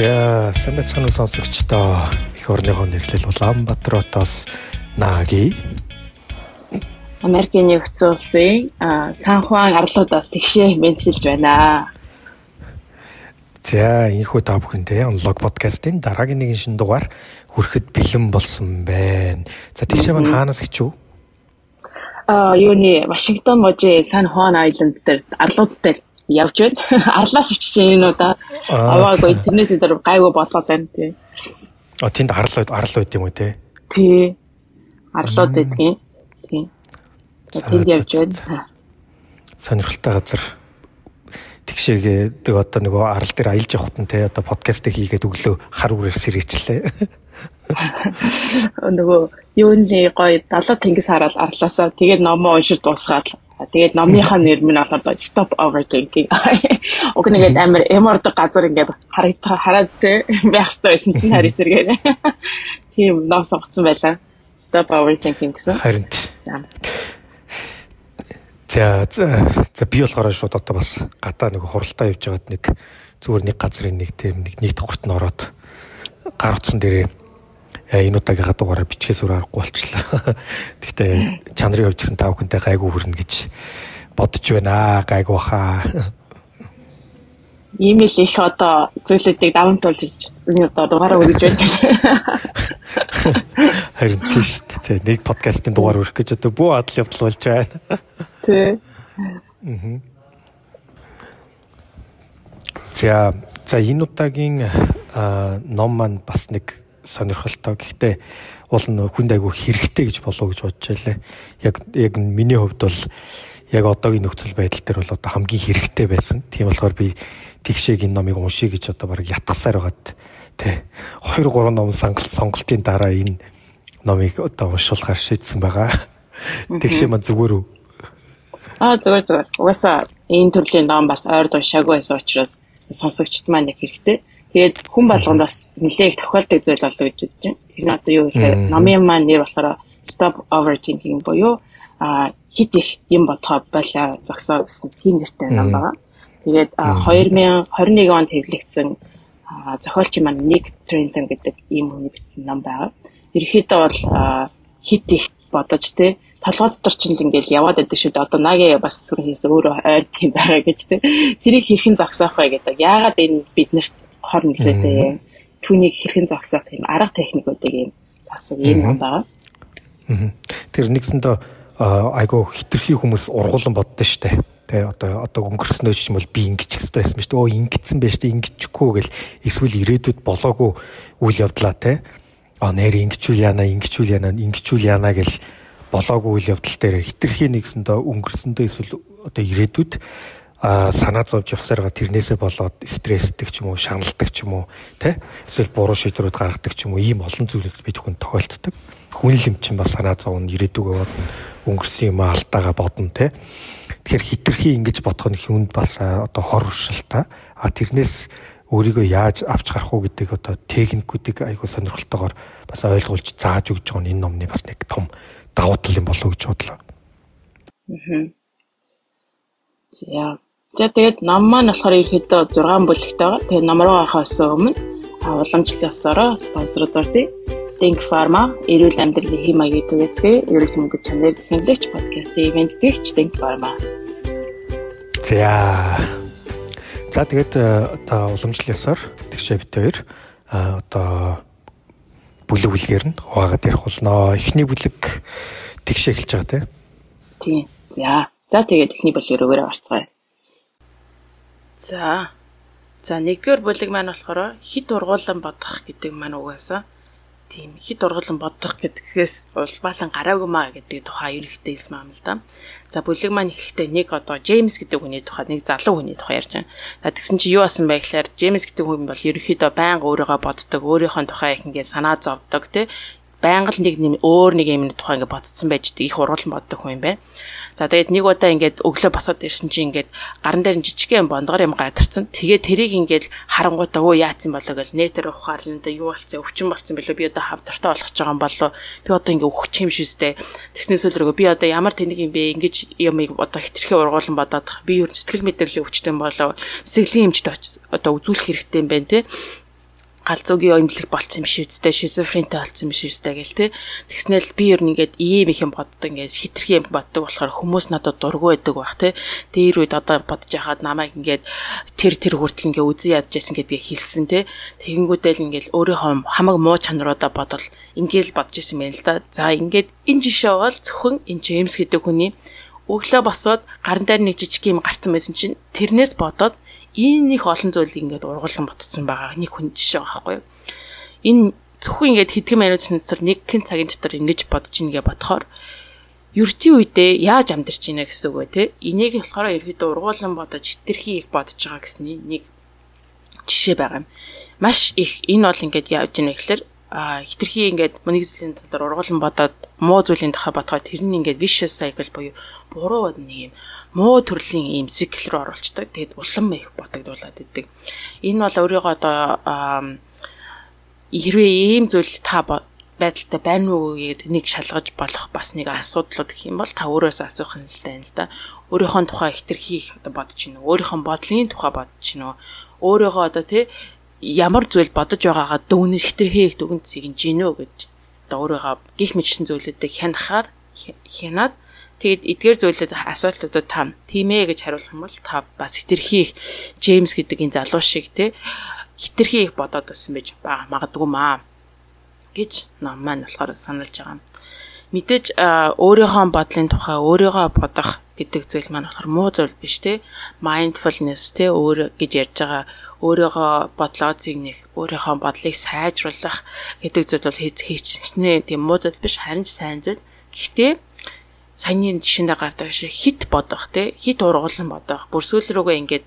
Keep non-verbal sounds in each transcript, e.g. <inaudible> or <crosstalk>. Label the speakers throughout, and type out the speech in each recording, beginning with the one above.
Speaker 1: За самбацхан сонсогчдоо их орныхоо нэслэл Улаанбаатароос Наги
Speaker 2: Америкийн нэгдсэн улсын Сан Хуан арлуудаас тэгшээ мэдчилж байна.
Speaker 1: За энэхүү та бүхэндээ онлог подкастын дараагийн нэгэн шин дугаар хүрэхэд бэлэн болсон байна. За тэгшээ маань хаанаас гिचв?
Speaker 2: Аа юуны Вашингтон мужи Сан Хуан Айленд дээр арлууд дээр явж байна. <laughs> Арлаас очиж энэ удаа аваагүй интернет дээр гайгүй болоо байна тий.
Speaker 1: А тэнд арлууд арлууд юм уу те?
Speaker 2: Тий. Арлууд гэдгийг. Тий. Тэнд явж байна.
Speaker 1: Сонирхолтой газар тэгшээгээд одоо нөгөө арал дээр аялж явахт нь те одоо подкастыг хийгээд өглөө хар үрээр сэрээчлээ. <laughs>
Speaker 2: нөгөө юуны гоё далаа тэнгис хараад арлаасаа тэгээд номоо уншиж дуусгаад тэгээд номынхаа нэр минь болохоор stop overthinking. <laughs> Уг нэгэд амар эмордог газар ингээд харагдаа хараад те байх хэрэгтэй байсан чинь хари сэргээ. <laughs> Тийм ном сонгоцсон байлаа. Stop overthinking гэсэн.
Speaker 1: Харин. За за би болохоор шууд одоо бас гадаа нэг хуралдаа явж байгаад нэг зүгээр нэг газрын нэг тийм нэг нэг давхарт нь ороод гар утсан дээрээ энэ удаагийн гадуугаараа бичгээс өөр аргагүй болчлаа. Гэхдээ чанарын хувьд гэсэн тав хүнтэй гайгүй хүрнэ гэж бодож байна. Гайгүй хаа. <laughs>
Speaker 2: Имэйл их одоо зүйлүүдийг даван туулж энэ одоо дугаараа өргөж байна. <laughs>
Speaker 1: Харин тийш тэ нэг подкастын дугаар өрөх гэж одоо бүх адал явдал болж байна. <laughs>
Speaker 2: Тэ.
Speaker 1: Мм. За за энэ удаагийн ном маань бас нэг сонирхолтой. Гэхдээ уул нь хүнд айгүй хэрэгтэй гэж болов гэж бодож байлаа. Яг яг миний хувьд бол яг одоогийн нөхцөл байдал дээр бол одоо хамгийн хэрэгтэй байсан. Тийм болохоор би тэгшээг энэ номыг уншия гэж одоо баг ятгасаар байгаад тий 2 3 ном сонголтын дараа энэ номыг одоо уншуулахар шийдсэн байгаа. Тэгшээ маань зүгээр үү?
Speaker 2: Аа зүгээр зүгээр. Угаасаа энэ төрлийн ном бас ойр уншаагүй байсан учраас сонсогчд маань их хэрэгтэй. Тэгээд хүн болгонд бас нэлээд тохиолдог зүйл болов гэж бодож байна. Тэр нь одоо юу гэхээр номын маань нэр болохоор stop overthinking буюу а хит их юм бодхоо байлаа зогсоо гэсэн тийм нэртэй ном байгаа. Тэгээд 2021 онд хэвлэгдсэн зохиолчийн маань Ник Трентон гэдэг ийм хүний бичсэн ном байгаа. Ерөнхийдөө бол хит их бодож те толгой дотор ч ингээл яваад байдаг шүү дээ. Одоо наги бас түрүү хийсэн өөрөө ойрд юм байгаа гэж те. Тэрийг хэрхэн зогсоох вэ гэдэг. Яагаад энэ биднэрт хор нөлөөтэй түүнийг хэрхэн зогсоох юм арга техникүүдийг юм засаг юм байгаа.
Speaker 1: Тэр нэгсэндээ айгу хитрхи хүмүүс ургуулan боддоо штэ. Тэ одоо одоо өнгөрснөө ч юм бол би ингэж хэвчтэй байсан дээ. Өө ингэсэн байж тээ ингэчихгүй гэл эсвэл ирээдүйд болоогүй үйл явдлаа тэ. А нэр ингэчүүл яана ингэчүүл яана ингэчүүл яана гэл болоогүй үйл явдал дээр хитрхи нэгсэндээ өнгөрсөндөө эсвэл одоо ирээдүйд санаа зовж явсараа тэрнээсээ болоод стрессдэг ч юм уу шаналдаг ч юм уу тэ эсвэл буруу шийдвэрүүд гаргадаг ч юм уу ийм олон зүйлүүд бид хүн тохиолддог хүн л юм чинь бас санаа зовно ирээдүгөө бодно өнгөрсөн юм алдаагаа бодно тэ Тэгэхээр хитрхи ингэж бодох нь хүнд бас одоо хор уршилтай. А тэрнээс өөрийгөө яаж авч гарах уу гэдэг одоо техникүүдийг айгүй сонирхолтойгоор бас ойлгуулж зааж өгж байгаа нь энэ номны бас нэг том давуу тал юм болов уу гэж бодлоо.
Speaker 2: Аа. За. За тэгээд ном маань болохоор ерөөдөө 6 бүлэгтэй байгаа. Тэгээд ном руу гарахаас өмнө уламжлалсараа спонсорд ордыг Think Pharma, эрүүл амьдралын хэм маягийн төвөөцгөө эрүүл мэндийн чанар хэмлэгч подкастын ивент дэгч Think Pharma.
Speaker 1: За. За тэгээд одоо уламжлалсаар тэгшээ бит хоёр одоо бүлэг бүлгээр нь хуваагаад ярих болно. Эхний бүлэг тэгшээ эхэлж байгаа
Speaker 2: тийм. За. За тэгээд эхний бүлгээр өгөөрэй орцгоё. За. За нэгдүгээр бүлэг маань болохоор хит ургуулan бодох гэдэг маань угаасаа тийм хит ургалан бодох гэдгээс улбаалan гараагүй маа гэдэг тухай ерөнхийдөө хэлсэн юм л да. За бүлэг маань эхлэхдээ нэг одоо Джеймс гэдэг хүний тухай нэг залуу хүний тухай ярьж байна. За тэгсэн чи юу бэ гэхээр Джеймс гэдэг хүн бол ерөнхийдөө байнга өөрийгөө боддог, өөрийнхөө тухай их ингээд санаа зовдөг тий байнга л нэг өөр нэг юм тухай ингээд бодсон байж их ургалан боддог хүн юм байна. За тэгээд нэг удаа ингээд өглөө босоод ирсэн чинь ингээд гаран дээр жижигхэн бондгор юм гадарсан. Тэгээд тэрийг ингээд харангуйтаа өө яатсан болоо гэл нэтэр ухаална да юу болцсон өвчин болцсон бэлээ би одоо хавдартай болгож байгаа юм болоо. Би одоо ингээд өгч юм шүүстэй. Тэснээс үлрэгөө би одоо ямар тэнийг юм бэ? Ингэж юмыг одоо хитрхи ургуулсан бодоод би юу сэтгэл мэдрэлийн өвчтөн болоо. Сэтгэлийн эмчтэй одоо үзүүлэх хэрэгтэй юм байна те галзуугийн имлэг болцсон юм шиг үстэй шизофрентэй болцсон юм шиг үстэй гэл те. Тэгснээл би ер нь ингээд ийм их юм боддог ингээд хитрхи юм боддог болохоор хүмүүс надад дургу байдаг байх те. Дээр үед одоо бодож яхад намайг ингээд тэр тэр хүртэл ингээд үзэн ядж байсан гэдгийг хэлсэн те. Тэгэнгүүтэл ингээд өөрийнхөө хамаг муу чанаруудаа бодол ингээд бодож исэн юм л да. За ингээд энэ жишээ бол зөвхөн энэ Джеймс гэдэг хүний өглөө босоод гарын дээр нэг жижиг юм гарцсан байсан чинь тэрнээс бодоод энэ их олон зүйлийг ингээд ургуулсан ботцсон байгаа нэг хүн жишээ байхгүй юу. Энэ зөвхөн ингээд хэдхэн минутын дотор нэг хэн цагийн дотор ингэж бодож ийнгээ бодохоор ердийн үедээ яаж амьдарч ийнэ гэсэн үг бай тээ. Энийг болохоор ерөөдөө ургуулсан бодож хитрхи их бодож байгаа гэсний нэг жишээ байгаа юм. Маш их энэ бол ингээд яаж ийнэ гэхэлэр хитрхи ингээд нэг зүйлийн талаар ургуулсан бодоод муу зүйлийн тухай бодоход тэр нь ингээд vicious cycle буюу буруу нэг юм муу төрлийн ийм цикл рүү оруулцдаг. Тэгээд улам их бодогдуулаад идэг. Энэ бол өөрийгөө одоо хэрвээ ийм зүйл та байдалтай байна уу гэд нэг шалгаж болох бас нэг асуудлууд гэх юм бол та өөрөөсөө асуух нь л тань л да. Өөрийнхөө тухай ихтерхийг одоо бодож гинөө. Өөрийнхөө бодлын тухай бодож гинөө. Өөрийгөө одоо тий ямар зүйл бодож байгаагаа дүүнэж ихтерхийг дүгнж сэгнэж гинөө гэж одоо өөрийгөө гих мэдсэн зүйлүүдийг хянахаар хянаад Тэгэд эдгээр зүйлүүд асуудлуудад та тийм ээ гэж хариулах юм бол та бас хитрхи их Джеймс гэдэг энэ залуу шиг те хитрхи их бодоод байсан байж магадгүй маа гэж ном маань болохоор саналж байгаа. Мэдээж өөрийнхөө бодлын тухай өөрийгөө бодох гэдэг зүйл маань болохоор муу зүйл биш те mindfulness те өөр гэж ярьж байгаа өөрийгөө бодлоо зэгнэх өөрийнхөө бодлыг сайжруулах гэдэг зүйл бол хийж нэ тийм муу зүйл биш харин ч сайн зүйл. Гэхдээ саяны жишээндээ гардаг шиг хит бодох те хит ургуулсан бодох. Бүр сүүл рүүгээ ингээд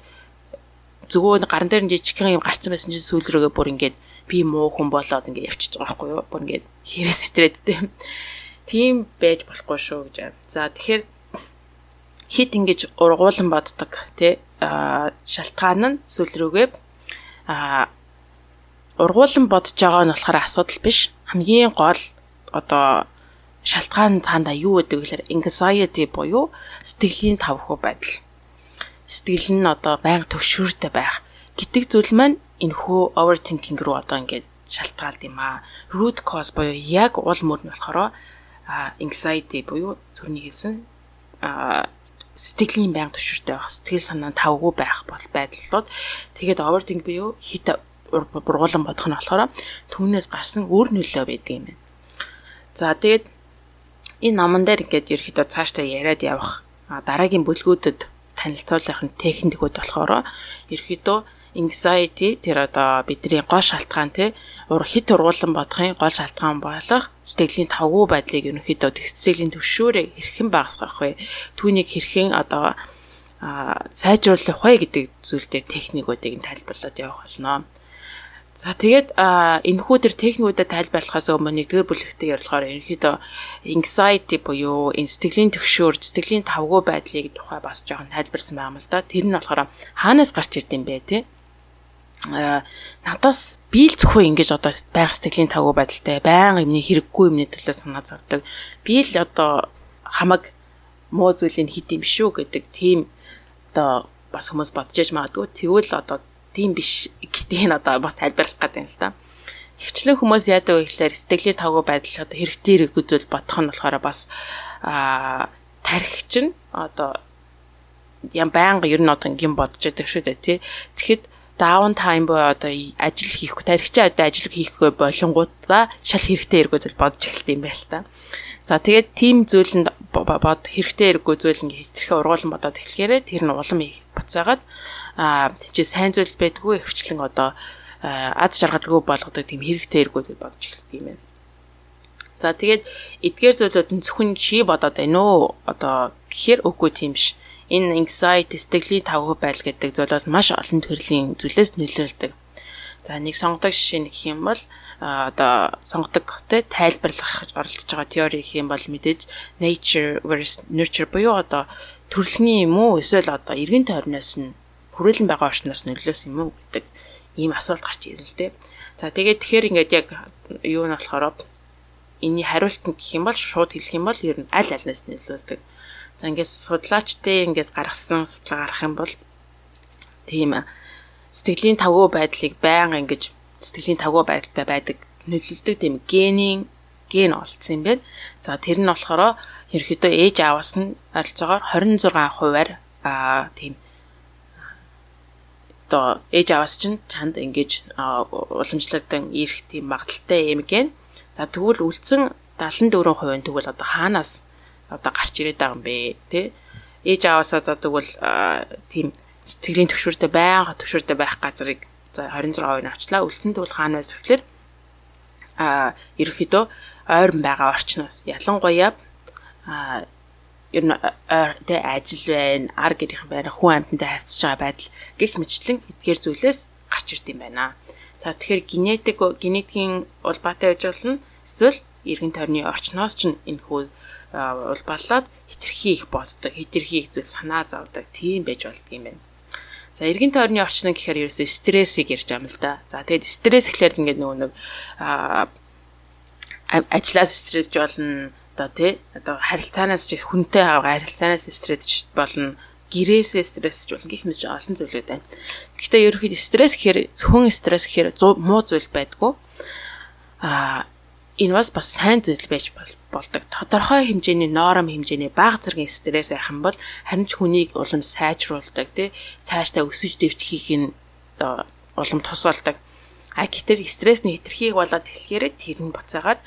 Speaker 2: зөвөө гарын дээр жижигхэн юм гарцсан байсан чинь сүүл рүүгээ бүр ингээд би муу хүн болоод ингээд явчихж байгаа байхгүй юу? Бүр ингээд хэрэг стрээд те тийм байж болохгүй шүү гэж. За тэгэхээр хит ингэж ургуулсан боддог те шалтгаан нь сүүл рүүгээ а ургуулсан бодож байгаа нь болохоор асуудал биш. Хамгийн гол одоо шалтгаан цаанда юу гэдэг гэхээр anxiety буюу сэтгэлийн тавхуу байдал. Сэтгэл нь одоо байнга төвшөөртэй байх гэдэг зүйл маань энэ хөө overthinking руу одоо ингээд шалтгаалд юм аа. Root cause буюу яг уул мөр нь болохоор anxiety буюу төрний хэлсэн сэтгэлийн байнга төвшөртэй байх, сэтгэл санаа тавгүй байх бол байдлууд. Тэгээд overthinking буюу хит бургуулan бодох нь болохоор түүнээс гарсан өөр нөлөө байдаг юм байна. За тэгээд энэ номон дээр ингээд ерөөхдөө цаашдаа яриад явах дараагийн бүлгүүдэд танилцуулах нь техникүүд болохоор ерөөхдөө anxiety тэр одоо бидний гол шалтгаан тий ур хит ургуулсан бодохын гол шалтгаан болох сэтгэлийн тавгүй байдлыг ерөнхийдөө тэгцэлийн төвшөөрэй хэрхэн багасгах вэ? Түүнийг хэрхэн одоо сайжруулах вэ гэдэг зүйл дээр техникүүдийг тайлбарлаад явах болно. За тэгээд энэхүү төр техникүүдэд тайлбарлахаас өмнө нэгдүгээр бүлэгтээ ярилцахаар ерөнхийдөө anxiety буюу сэтгэлийн төгшөөр, сэтгэлийн тавгүй байдлыг тухай бас жоохон тайлбарсан байгаа юм л да. Тэр нь болохоор хаанаас гарч ирд юм бэ те? а надаас би л зөвхөн ингэж одоо байг сэтгэлийн тавгүй байдалтай баян юмны хэрэггүй юмны төлөө санаа зовдөг. Би л одоо хамаг муу зүйлийг хит юм шүү гэдэг тийм одоо бас хүмүүс бодож яж магадгүй. Тэгвэл одоо тийм биш гэдгийг нь одоо бас тайлбарлах гэдэг юм л да. Хөвчлэн хүмүүс яадаг вэ гэхээр сэтгэлийн тавгүй байдал одоо хэрэгтэй хэрэг үзүүл бодох нь болохоор бас аа тархич нь одоо ям байнга ер нь одоо ингийн бодож байдаг шүү дээ тий. Тэгэхэд даун тайм боо одоо ажил хийхгүй тархичаа одоо ажил хийхгүй болонгуудаа шал хэрэгтэй эргүү зүйл бодож эхэлт юм байл та. За тэгээд тийм зүйлэнд бод хэрэгтэй эргүү зүйл ингээ хэтэрхээ ургуулсан бодоод эхлэхээрээ тэр нь улам буцаагаад тийч сайн зүйл байдгүй хөвчлэн одоо аз жаргалгүй болгодог тийм хэрэгтэй эргүү зүйл бодож эхэлдэг юм байна. За тэгээд эдгээр зүйлүүд нь зөвхөн чи бодоод байна уу? Одоо гэхэр үгүй тийм биш. Энэ anxiety сэтгэлийн тавгүй байл гэдэг зүйл бол маш олон төрлийн зүйлээс нөлөөлдөг. За нэг сонгодог жишээ нэг юм бол одоо сонгодог те тайлбарлах оролцож байгаа теори гэх юм бол мэдээж nature versus nurture буюу одоо төрөлхний юм уу эсвэл одоо эргэн тойрноос нь хүрээлэн байгаа орчноос нөлөөс юм уу гэдэг ийм асуулт гарч ирнэ л дээ. За тэгээд тэгэхээр ингээд яг юу нь болохоор энэний хариулт нь гэх юм бол шууд хэлэх юм бол ер нь аль альнаас нөлөөлдөг. За ингээд судлаачдын ингээд гаргасан судалгаа гарах юм бол тийм сэтгэлийн тавгүй байдлыг байнга ингэж сэтгэлийн тавгүй байдалтай байдаг нөлөөлдөг тийм генийн ген олдсон юм байна. За тэр нь болохоор ерөөхдөө ээж ааваас нь ойролцоогоор 26 хувиар аа тийм одоо ээж аваас чинь чанд ингэж уламжлагдсан ирэх тийм магадaltaй юм ген. За тэгвэл үлдсэн 74% нь тэгвэл одоо хаанаас одоо гарч ирээд байгаа юм бэ тий? Ээж аваасаа за тэгвэл тийм сэтгэлийн төвшөртэй байнга төвшөртэй байх газрыг за 26% нь авчлаа. Үлдсэн тэгвэл хаана байсан гэхээр а ерөөхдөө ойрон байгаа орчноос ялангуяа а ер нь тэ ажил байна, ар гэрийнхэн байна, хүн амьтантай харьцаж байгаа байдал гих мэтлэн эдгээр зүйлээс гарч ирд юм байна. За тэгэхээр генетик генетикийн улбаатай байж болно. Эсвэл эргэн тойрны орчноос ч энэ хүү улбаалаад хитрхи их боддог, хитрхи их зүйл санаа зовдөг тийм байж болдго юм байна. За эргэн тойрны орчин гэхээр ерөөсөө стрессийг ярьж байгаа юм л да. За тэгээд стресс гэхлээр ингээд нөгөө нэг ажлаас стресс болно одоо тий одоо харилцаанаас ч хүнтэй харилцаанаас стрессч болно гэрээсээ стрессч болно гэх мэт олон зүйлүүд байна. Гэхдээ ерөөхдөө стресс гэхээр зөвхөн стресс гэхээр муу зүйл байдгүй. Аа энэ бас бас сайн зүйл байж болдог. Тодорхой хэмжээний норм хэмжээний бага зэргийн стресс байх юм бол харин ч хүнийг улам сайжруулдаг тий цаашдаа өсөж дэвжихийг нь улам тус болдог. А гэтэл стрессний хэтэрхийг болоод эхлэхээр тэр нь буцаагаад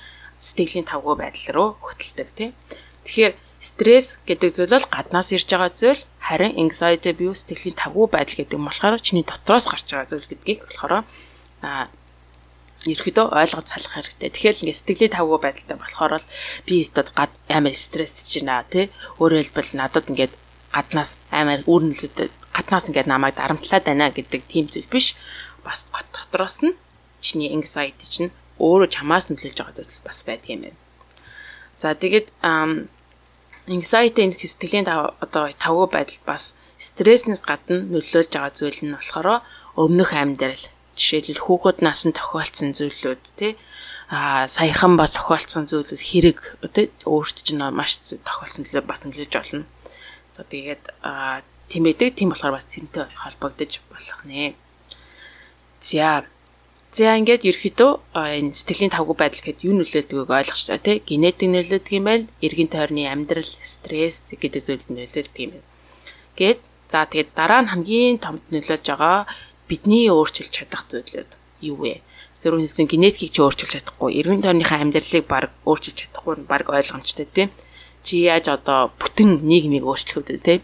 Speaker 2: сэтгэлийн тавгүй байдал руу хөтэлдэг тийм. Тэгэхээр стресс гэдэг зүйл бол гаднаас ирж байгаа зүйл харин anxiety буюу сэтгэлийн тавгүй байдал гэдэг нь болохоор чиний дотроос гарч байгаа зүйл гэдгийг болохоор а ерөөдөө ойлгож салах хэрэгтэй. Тэгэхээр ингээ сэтгэлийн тавгүй байдалтай болохоор бол би өстөд гад амар стресстэй байна тий. Өөрөөр хэлбэл надад ингээд гаднаас амар нөлөөтэй гаднаас ингээд намайг дарамтлаад байна гэдэг тийм зүйл биш. Бас дотроос нь чиний anxiety чинь өөрөө чамаас нөлөөлж байгаа зүйл бас байдаг юм байна. За тэгээд anxiety энэ сэтгэлийн одоо тавгүй байдал бас стресснээс гадна нөлөөлж байгаа зүйл нь болохоор өмнөх амьдрал жишээлбэл хүүхэд насанд тохиолдсон зүйлүүд тий а саяхан бас тохиолдсон зүйлүүд хэрэг тий өөрт чинь маш тохиолдсон зүйлээ бас нөлөөлж болно. За тэгээд тийм байдаг. Тийм болохоор бас тэрнтэй холбогдож болох нэ. За За ингээд ерөөхдөө энэ сэтгэлийн тавгүй байдал гэхэд юу нөлөөлдгийг ойлгож байна тий. Генетик нөлөөлдөг юм байл, эргэн тойрны амьдрал, стресс гэдэг зүйлд нөлөөлдөг юм байна. Гэт за тэгээд дараа нь хамгийн томд нөлөөлж байгаа бидний өөрчилж чадах зүйлүүд юу вэ? Зөвхөн генетикийг ч өөрчилж чадахгүй, эргэн тойрныхаа амьдралыг баг өөрчилж чадахгүй нь баг ойлгомжтой тий. Чи яаж одоо бүтэн нийгмийг өөрчлөх вэ тий?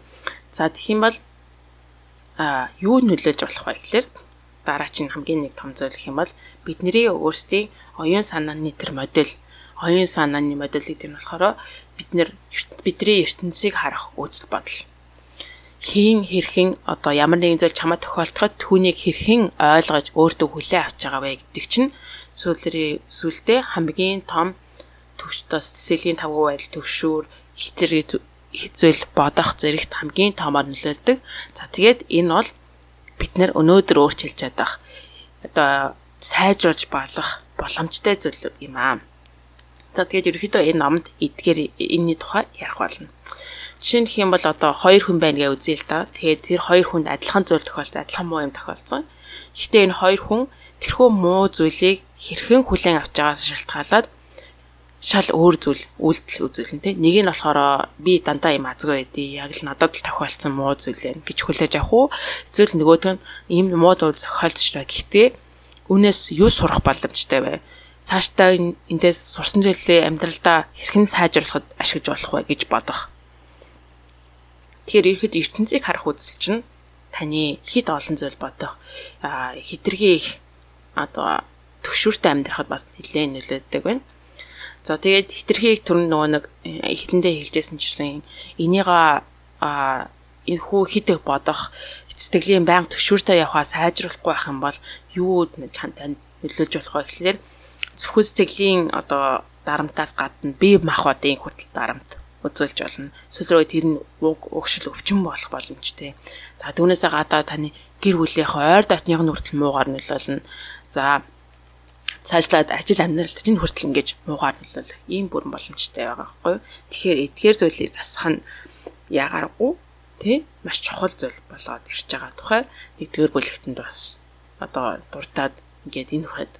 Speaker 2: За тэгэх юм бол а юу нөлөөлж болох вэ гэхээр дараа чинь хамгийн нэг том зүйл гэх юм бол бидний өөрсдийн оюун санааны тэр модель оюун санааны модельийг тэр нь болохоор бид нэр бидний ертөнцийг харах үзэл бодол хийн хэрхэн одоо ямар нэгэн зүйл чамаа тохиолдоход түүнийг хэрхэн ойлгож өөртөө хүлээн авч байгаа вэ гэдэг чинь сүүлрээ сүултээ хамгийн том төвчтөөс цэцэлийн тавгүй байдал төвшүүр хитрэг зүйл бодох зэрэгт хамгийн томоор нөлөөлдөг. За тэгээд энэ бол бид нэр өнөөдөр өөрчилж чадах одоо сайжруулж болох боломжтой зүйл юм аа. За тэгээд ерөөхдөө энэ номд эдгээр энэний тухай ярих болно. Жишээ нь хэм бол одоо хоёр хүн байна гэж үзье л да. Тэгээд тэр хоёр хүнд адилхан зүйл тохиолдсон, адилхан муу юм тохиолдсон. Гэхдээ энэ хоёр хүн тэрхүү муу зүйлийг хэрхэн хүлээн авч байгаас шалтгаалаад шал өөр зүйл үйлдэл үзүүлнэ те. Нэг нь болохоор би дандаа юм азгүй байдий. Яг л надад л тохиолдсон муу зүйл юм гэж хүлээж авах уу? Эсвэл нөгөөт нь ийм муу зүйл зохиолдож байгаа. Гэхдээ үнээс юу сурах боломжтой вэ? Цаашдаа эндээс сурсан зүйлээ амьдралдаа хэрхэн сайжруулахад ашиглаж болох вэ гэж бодох. Тэгэхээр ихэд ертөнцийг харах үзэл чинь таны хит олон зүйл бодох. Аа хитрхи их одоо төвшүүртэй амьдрахад бас нэлээд нөлөөддөг байна. За тэгээд хитрхийг төрн нөгөө нэг эхлэндээ хэлжсэн чинь энийга а энэ хүү хитэг бодох сэтгэлийн байнга төшүүртэй явхаа сайжруулахгүй байх юм бол юу танд нөлөөлж болох вэ гэхлээр зөвхөн сэтгэлийн одоо дарамтаас гадна бие махбодын хүртэл дарамт үзүүлж болно. Сүүлрээ тэр нь уг угшил өвчин болох боломжтой. За түүнээсээ гадаа таны гэр бүлийнхээ ойр дотных нь хүртэл муугаар нөлөөлнө. За цаашлаад ажил амьдралд чинь хүртэл ингэж муугаар нөлөөлөх ийм бүрэн боломжтой байгаа байхгүй. Тэгэхээр эдгээр зүйлийг засах нь яагааргүй тий маш чухал зүйл болоод ирж байгаа тухай нэгдүгээр бүлэгтэнд бас одоо дуртад ингээд энэ хүрээд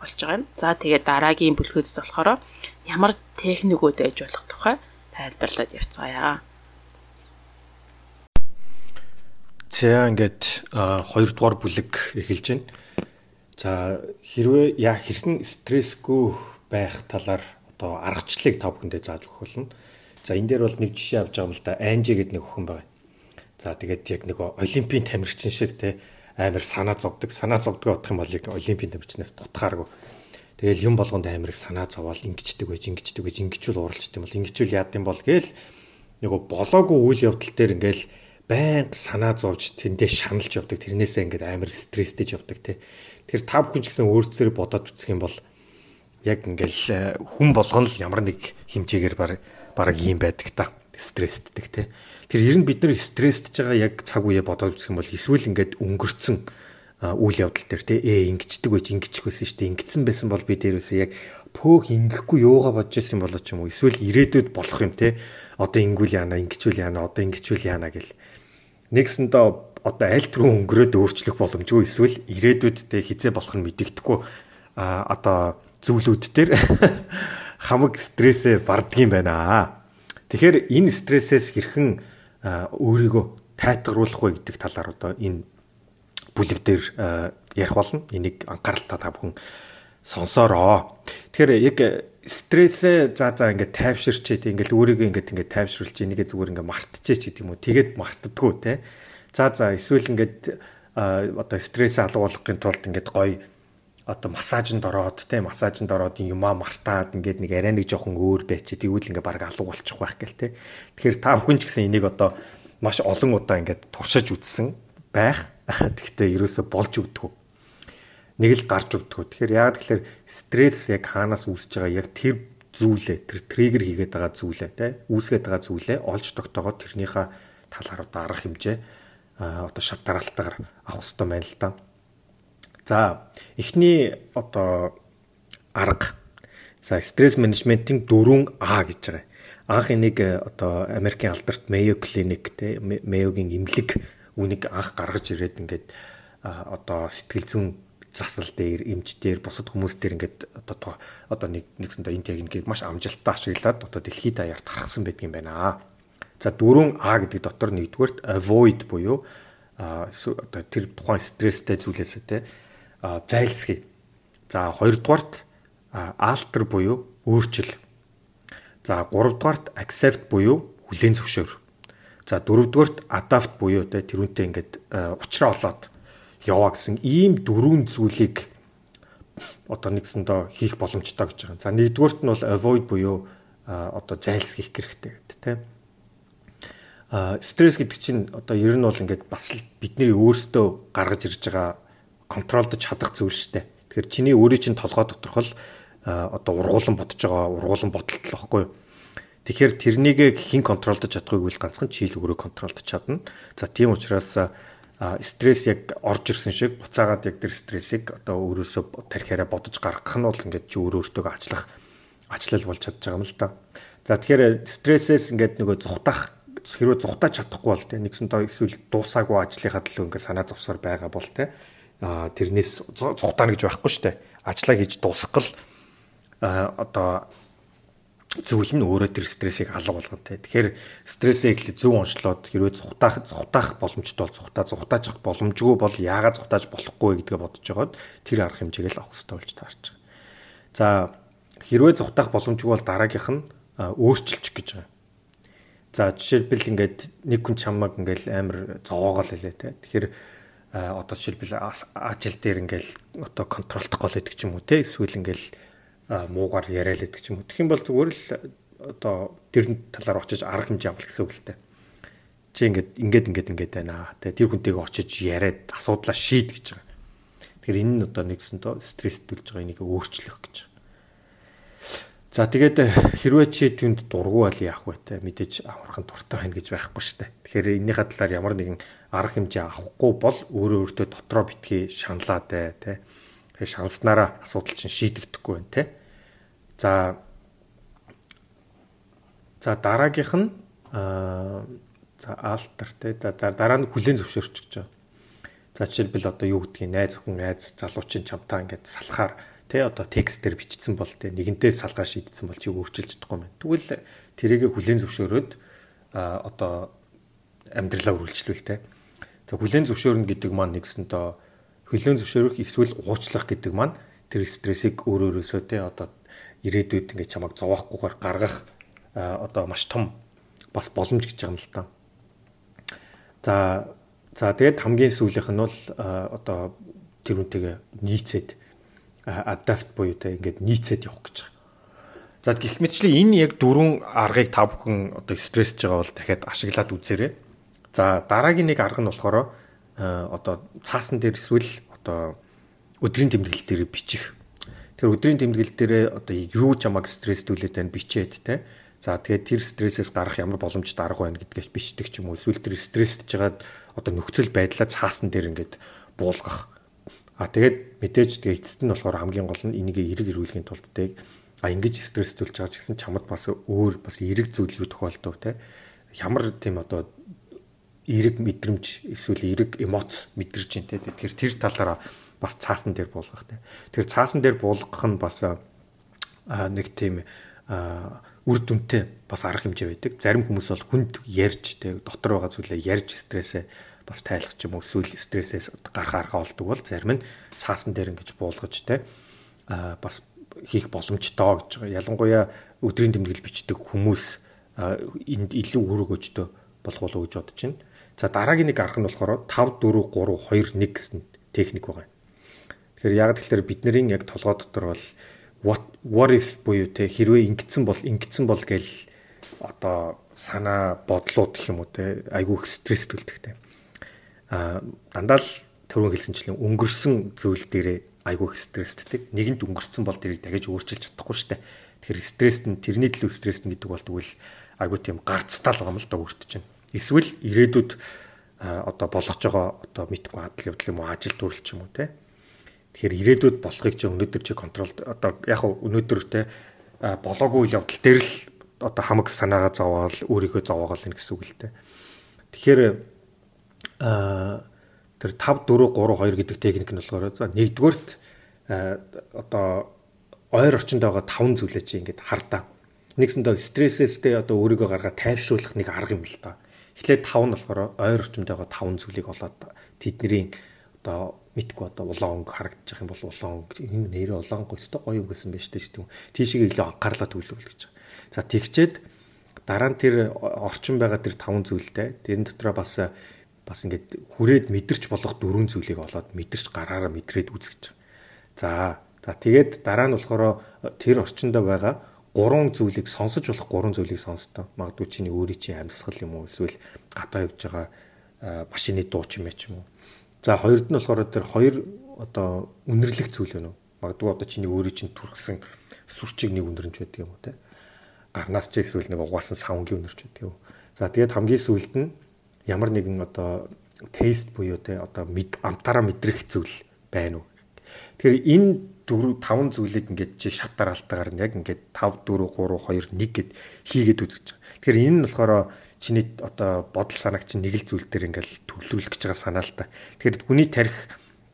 Speaker 2: болж байгаа юм. За тэгээд дараагийн бүлгөөс болохоор ямар техникүүд байж болох тухай тайлбарлаад явцгаая.
Speaker 1: За ингээд хоёрдугаар бүлэг эхэлж байна. За хэрвээ яа хэрхэн стрессгүй байх талаар одоо аргачлалыг та бүхэндээ зааж өгөх болно. За энэ дээр бол нэг жишээ авч байгаа юм л да. Анжи гэдэг нэг охин байна. За тэгээд яг нэг олимпийн тамирчин шиг те амар санаа зовдөг. Санаа зовдөг бодох юм бол яг олимпийн тамирчнаас дутхааргүй. Тэгэл юм болгонд амар их санаа зовоол ингэчдэг байж ингэчдэг байж ингэчүүл уралждаг юм бол ингэчүүл яад юм бол гээл нөгөө болоогүй үйл явдал дээр ингээл байнга санаа зовж тэндээ шаналж явдаг. Тэрнээсээ ингээд амар стресстэйж явдаг те. Тэр та бүхэн ч гэсэн өөрсдөө бодоод үзэх юм бол яг ингээл э, хүн болгоно л ямар нэг хэмжээгээр баг баг юм байдаг та. Стрессддэг те. Тэр ер нь бид нар стрессдж байгаа яг цаг үе бодоод үзэх юм бол эсвэл ингээд өнгөрцөн үйл явдал дээр те ээ ингэчдэг байж ингэчих байсан шүү дээ. Ингэсэн байсан бол би дээрээс яг пөөх ингэхгүй юугаа бодож байсан болоо ч юм уу. Эсвэл ирээдүйд болох юм те. Одоо ингэвэл яана, ингэчүүл яана, одоо ингэчүүл яана гэл. Нэгсэндээ одоо аль түрүү өнгөрөөд өөрчлөх боломжгүй эсвэл ирээдүйдтэй хизээ болох нь мэдэгдэхгүй одоо зүйлүүд дээр <laughs> хамаг стрессээ барддаг юм байна. Тэгэхээр энэ стрессээс хэрхэн өөрийгөө тайтгаруулах вэ гэдэг талаар одоо энэ бүлэг дээр ярих болно. Энийг анхааралтай та бүхэн сонсороо. Тэгэхээр яг стрессээ за за ингээд тайвширчээ тийм ингээд өөрийгөө ингээд ингээд тайвшруулж энийгээ зүгээр ингээд мартчихээ ч гэдэг юм уу. Тэгээд мартдаггүй те. За за эсвэл ингээд одоо стрессээ алгуулахын тулд ингээд гоё одоо массажинд ороод те массажинд ороод юмаа мартаад ингээд нэг арай нэг жоохон өөр байч тэгвэл ингээд баг алга болчих байх гэл те. Тэгэхээр та бүхэн ч гэсэн энийг одоо маш олон удаа ингээд туршиж үзсэн байх. <laughs> Тэгтээ ерөөсө болж өгдөг. Нэг л гарч өгдөг. Тэгэхээр яг тэгэхээр стресс яг хаанаас үүсэж байгаа яг тэр зүйлээ тэр триггер хийгээд байгаа зүйлээ те үүсгээд байгаа зүйлээ олж тогтоогоод тэрнийхээ талаар одоо арга хэмжээ одоо шат дараалтаагаар авах хэрэгтэй байна л да. За эхний одоо арга за стресс менежментийн 4А гэж байгаа. Анх энийг одоо Америкийн алдарт Mayo Clinic те Mayo-гийн эмнэлэг үнийг анх гаргаж ирээд ингээд одоо сэтгэл зүйн засал дээр эмч дээр бусад хүмүүс дээр ингээд одоо одоо нэг нэгсэндээ энэ техникийг маш амжилттай ашиглаад одоо дэлхийд даяар тархсан байдаг юм байна. За дөрөв А гэдэг дотор нэгдүгээрт avoid буюу одоо тэр тухайн стресстэй зүйлээсээ те зайлсхий. За хоёрдугаарт alter буюу өөрчил. За гуравдугаарт accept буюу хүлээн зөвшөөр. За дөрөвдүгээрт adapt буюу те тэрүүнтэй ингээд уучраа олоод яваа гэсэн ийм дөрвөн зүйлийг одоо нэгсэндээ хийх боломжтой гэж байгаа. За нэгдүгээрт нь бол avoid буюу одоо зайлсхийх хэрэгтэй гэдэг те стресс гэдэг чинь одоо ер нь бол ингээд бас л бидний өөрсдөө гаргаж ирж байгаа контролдож чадах зүйл шүү дээ. Тэгэхээр чиний өөрийн чинь толгой доторх л одоо ургуулan бодож байгаа ургуулan бодолт л баггүй. Тэгэхээр тэрнийг хэн контролдож чадахыг үл ганцхан чийл өөрөө контролдож чадна. За тийм учраас стресс яг орж ирсэн шиг буцаагаад яг тэр стрессийг одоо өөрөөсөө тархиараа бодож гаргах нь бол ингээд чи өөрөө өөртөө ачлах ачлал болж чадж байгаа юм л та. За тэгэхээр стрессээс ингээд нөгөө зүхтах хэрвээ зүхтаж чадахгүй бол тийм нэгсэн тоо эсвэл дуусаагүй ажлынхаа төлөө ингээд санаа зовсоор байгаа бол а тэрнээс зүхтаана гэж байхгүй дээ. Ажлаа хийж дуусгах одоо зүйл нь өөрөө тэр стрессийг алга болгоно те. Тэгэхээр стрессээ их зөв онцлоод хэрвээ зүхтаах зүхтаах боломжтой бол зүхтааж авах боломжгүй бол яагаад зүхтааж болохгүй гэдгээ бодож байгаад тэр арга хэмжээг л авах хэрэгтэй болж таарч байгаа. За хэрвээ зүхтаах боломжгүй бол дараагийнх нь өөрчилчих гэж байгаа. За жишээлбэл ингээд нэг хүн чамаг ингээд амар зовоогоол хэлээ те. Тэгэхээр одоо жишээлбэл ажил дээр ингээд одоо контролдох гол гэдэг ч юм уу те. Эсвэл ингээд муугар яриад гэдэг ч юм уу. Тэгэх юм бол зүгээр л одоо тэр талаар очиж арга хэмжээ авах гэсэн үг л те. Чи ингээд ингээд ингээд ингээд байна. те. Тэр хүнтэйгээ очиж яриад асуудлаа шийд гэж байгаа. Тэгэхээр энэ нь одоо нэгсэн то стресс төлж байгаа энийг өөрчлөх гэж. За тэгээд хэрвээ чи түнд дургу бол яах вэ те мэдээж аврахын дуртай байна гэж байхгүй дээ. Тэгэхээр энийхээ талаар ямар нэгэн арга хэмжээ авахгүй бол өөрөө өөртөө дотроо битгий шаналаатай те. Тэгэхээр шаналснараа асуудал чинь шийдэгдэхгүй байна те. За За дараагийнх нь аа за алтер те. За дараа нь хүлэн зөвшөөрч гэж байгаа. За жишээлбэл одоо юу гэдгийг найз хүн айз залуучин чамтаа ингээд салахаар тий одоо текст дээр бичсэн бол тий нэгэнтээ салгаар шийдсэн бол чи өөрчилж чадахгүй байна. Тэгвэл тэрийг хүлээн зөвшөөрөөд одоо амьдралаа үргэлжлүүл тий. За хүлээн зөвшөөрнө гэдэг маань нэгсэнтэй хүлээн зөвшөөрөх эсвэл уучлах гэдэг маань тэр стрессийг өөр өөрөөсөө тий одоо ирээдүйд ингээд чамайг зовоохгүйгээр гаргах одоо маш том бас боломж гэж байгаа юм л та. За за тэгээд хамгийн сүүлийнх нь бол одоо тэр үнтэйгээ нийцээд adapt буюу те ингээд нийцээд явах гэж байгаа. За гих мэтчлээ энэ яг дөрвөн аргыг та бүхэн одоо стрессж байгаа бол дахиад ашиглаад үзээрэй. За дараагийн нэг арга нь болохоор одоо цаасан дээр эсвэл одоо өдрийн тэмдэглэл дээр бичих. Тэр өдрийн тэмдэглэл дээр одоо юу чамаг стресстүүлээд байна бичээд те. За тэгээд тэр стрессээс гарах ямар боломжтой арга байна гэдгээс бичдэг ч юм уу. Эсвэл тэр стрессдж жагаад одоо нөхцөл байдлаа цаасан дээр ингээд буулгах А тэгээд мэдээж тэгээ эцэст нь болохоор хамгийн гол нь энийг эрэг ирүүлэхийн тулд тэг а ингэж стресстүүлж байгаа ч гэсэн чамд бас өөр бас эрэг зүйл юу тохиолдов те. Ямар тийм одоо эрэг мэдрэмж эсвэл эрэг эмоц мэдэрч дээ те. Тэгэхээр тэр талаараа бас цаасан дээр буулгах те. Тэр цаасан дээр буулгах нь бас нэг тийм үр дүнтэй бас арга хэмжээ байдаг. Зарим хүмүүс бол хүнд ярьж те дотор байгаа зүйлээ ярьж стрессээ бас тайлах ч юм уу эсвэл стрессээс гарах арга олдог бол зарим нь цаасан дээр ингэж буулгаж те а бас хийх боломжтой гэж байгаа. Ялангуяа өдрийн тэмдэглэл бичдэг хүмүүс энд илүү үүрэг өжтөө болгоулаа гэж бодож байна. За дараагийн нэг арга нь болохоор 5 4 3 2 1 гэсэн техник байгаа. Тэгэхээр яг тэгэхээр бидний яг толгой дотор бол what what if буюу те хэрвээ ингэсэн бол ингэсэн бол гэл одоо санаа бодлууд гэх юм уу те айгүй их стресс төлдөгтэй дандаа л түрүүн хэлсэнчлэн өнгөрсөн зүйл дээрээ айгүй их стресстдэг. Нэгэнт өнгөрсөн бол тэрийг дахиж өөрчилж чадахгүй штэ. Тэгэхээр стресст нь тэрний төлөө стресст нь гэдэг бол тэгвэл айгүй тийм гарцтай л байгаа юм л да өөртөө чинь. Эсвэл ирээдүйд одоо болгож байгаа одоо мэдгүй адал явдал юм уу ажил дүрэл ч юм уу те. Тэгэхээр ирээдүйд болохыг чи өнөөдөр чи контрол одоо яг өнөөдөр те болоогүй явдал дээр л одоо хамаг санаагаа зовоол өөрийгөө зовоогоол энэ гэсэн үг л те. Тэгэхээр тэр 5 4 3 2 гэдэг техник нь болохоор за нэгдүгээрт одоо ойр орчинд байгаа таван зүйлээ чи ингээд хардаа. Нэгсэндээ стрессээстэй одоо өөрийгөө гаргаад тайвшруулах нэг арга юм л та. Эхлээд тав нь болохоор ойр орчинд байгаа таван зүйлийг олоод тэдний одоо мэдгүй одоо улаан өнгө харагдчих юм бол улаан өнгө энэ нэрээ улаан өнгө өстой гоё өнгө гэсэн байж тээ гэдэг юм. Тийшээ илүү анхаарлаа төвлөрүүл гэж. За тэгчээд дараа нь тэр орчин байгаа тэр таван зүйлтэй тэрэн дотроо бас бас ингээд хүрээд мэдэрч болох дөрвөн зүйлийг олоод мэдэрч гараараа мэдрээд үзэж байгаа. За за тэгээд дараа нь болохоор тэр орчиндөө байгаа гурван зүйлийг сонсож болох гурван зүйлийг сонсдоо. Магадгүй чиний өөрийн чинь амьсгал юм уу эсвэл гадаа явж байгаа машины дуу ч юм ч юм уу. За хоёрд нь болохоор тэр хоёр одоо үнэрлэх зүйл байна уу? Магадгүй одоо чиний өөрийн чинь түргсэн сүрчийг нэг үнэрнч байдаг юм уу те? Гарнаас ч эсвэл нэг угаасан савнгийн үнэрч байдаг юм. За тэгээд хамгийн сүүлд нь ямар нэгэн одоо тест буюу те одоо амтаараа мэдрэх зүйл байна уу. Тэгэхээр энэ дөрөв таван зүйлийг ингээд чи шат дараалтаагаар яг ингээд 5 4 3 2 1 гэд хийгээд үзэж байгаа. Тэгэхээр энэ нь болохоор чиний одоо бодол санааг чинь нэг л зүйл дээр ингээд төвлөрүүлэх гэж байгаа санаа л та. Тэгэхээр хүний тарих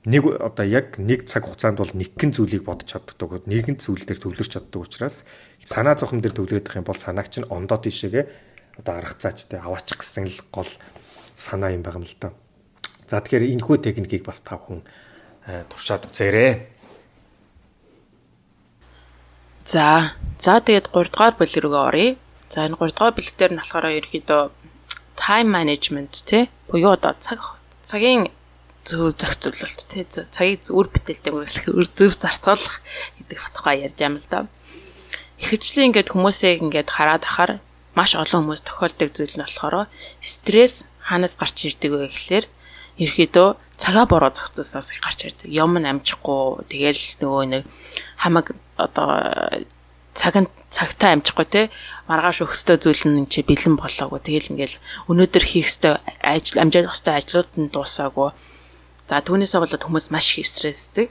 Speaker 1: нэг одоо яг нэг цаг хугацаанд бол нэгэн зүйлийг бодож чаддаг. Нэгэн зүйл дээр төвлөрч чаддаг учраас санаа зовхон дээр төвлөрөх юм бол санааг чинь ондоо тийшээгээ одоо арга цаачтай аваачих гэсэн л гол санаа юм байгаа юм л да. За тэгэхээр энэ хүү техникийг бас тав хүн э, туршаад үзээрэй.
Speaker 2: За. За тэгээд 3 дугаар бүлэг рүү оръё. За энэ 3 дугаар бүлэг дээр нь болохоор ерөөхдөө time management тий буюу одоо цаг цагийн зөв зохицуулалт тий цагийг зөв бүтээлтэй үргэлжлэх зөв зарцуулах гэдэг тухай ярьж байгаа юм л да. Ихэвчлэн ингээд хүмүүсээ ингээд хараад ахаар маш олон хүмүүс тохиолдог зүйл нь болохоор стресс хаанаас гарч ирдэг вэ гэхлээр ерөөдөө цагаа бороо зохицуулсаас гарч ирдэг. Юм нь амжихгүй тэгэл нөгөө нэг хамаг одоо цаг нь цагтаа амжихгүй те маргааш өгсдөө зүйл нь чи бэлэн болоогүй тэгэл ингээл өнөөдөр хийх ёстой ажил амжаах ёстой ажлууд нь дуусаагүй. За түүнээсээ болоод хүмүүс маш их стресстэй.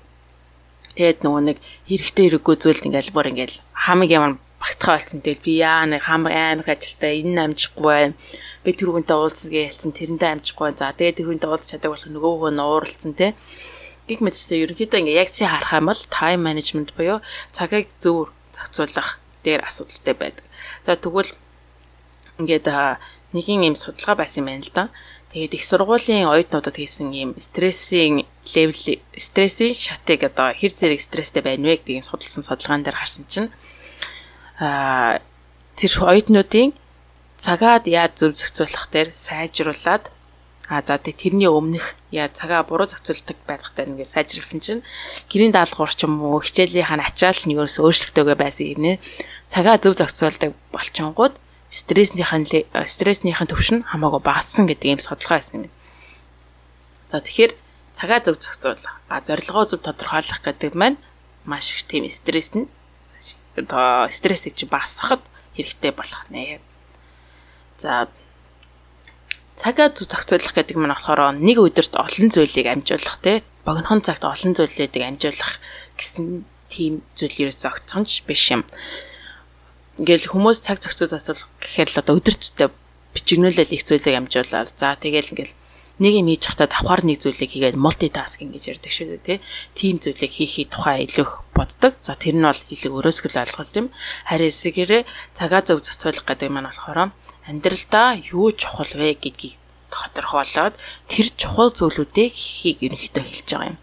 Speaker 2: Тэгээд нөгөө нэг хэрэгтэй хэрэггүй зүйлд ингээл бүр ингээл хамаг ямар багтахаа болсон тэгэл би яа нэг хамаг амар ажилтаа энэ амжихгүй байна би тэр хүнтэй уулзах гэж ялцсан тэрэндээ амжихгүй. За тэгээд тэр хүнтэй уулзах чаддаг болох нөгөө хүн ууралцсан те. Гэх мэтчтэй ерөнхийдөө ингээ яг чи харах юм бол time management буюу цагийг зөв зохицуулах дээр асуудалтай байдаг. За тэгвэл ингээд нэгэн юм судалгаа байсан юм байна л да. Тэгээд их сургуулийн оюутнуудад хийсэн ийм стрессийн левел стрессийн шатыг одоо хэр зэрэг стресстэй байна вэ гэдгийг судалсан судалгаан дээр харсан чинь аа тэр оюутнуудын цагаад яаж зөв зохицуулах дээр сайжруулад а за тэрний өмнөх яа цагаа буруу зохицуулдаг байдлахтай нэгээ сайжруулсан чинь гэрийн даалгавар ч юм уу хичээлийнх нь ачаал нь ерөөс өөрчлөгдөөгөө байсан юм нэ цагаа зөв зохицуулдаг болчингууд стresснийх нь стresснийх нь төвшин хамаагүй багассан гэдэг ийм судалгаа байсан юм. За тэгэхээр цагаа зөв зохицуулах, а зорилгоо зөв тодорхойлох гэдэг маань маш их тийм стресс нь стрессийг чи багасгахад хэрэгтэй болох нэ. За цагаа зохицуулах гэдэг нь болохоор нэг өдөрт олон зүйлийг амжуулах те богинохон цагт олон зүйлүүдийг амжуулах гэсэн тийм зүйл ерөөс зогцохонч биш юм ингээл хүмүүс цаг зохицуулах гэхээр л одоо өдөртөө бичигнүүлэл их зүйлийг амжуулаад за тэгэл ингээл нэг юм хийж хатаа давхар нэг зүйлийг хийгээд мультитаскинг гэж ярьдаг шүү дээ тий. Тим зүйлийг хийхий тухай илүү боддог. За тэр нь бол илүү өрөөсгөл ойлголт юм. Харин эсгээрээ цагаа зөв зохицуулах гэдэг маань болохоор амьдралдаа юу чухал вэ гэдгийг тодорхойлоод тэр чухал зүйлүүдийг хийхийг ерөнхийдөө хэлж байгаа юм.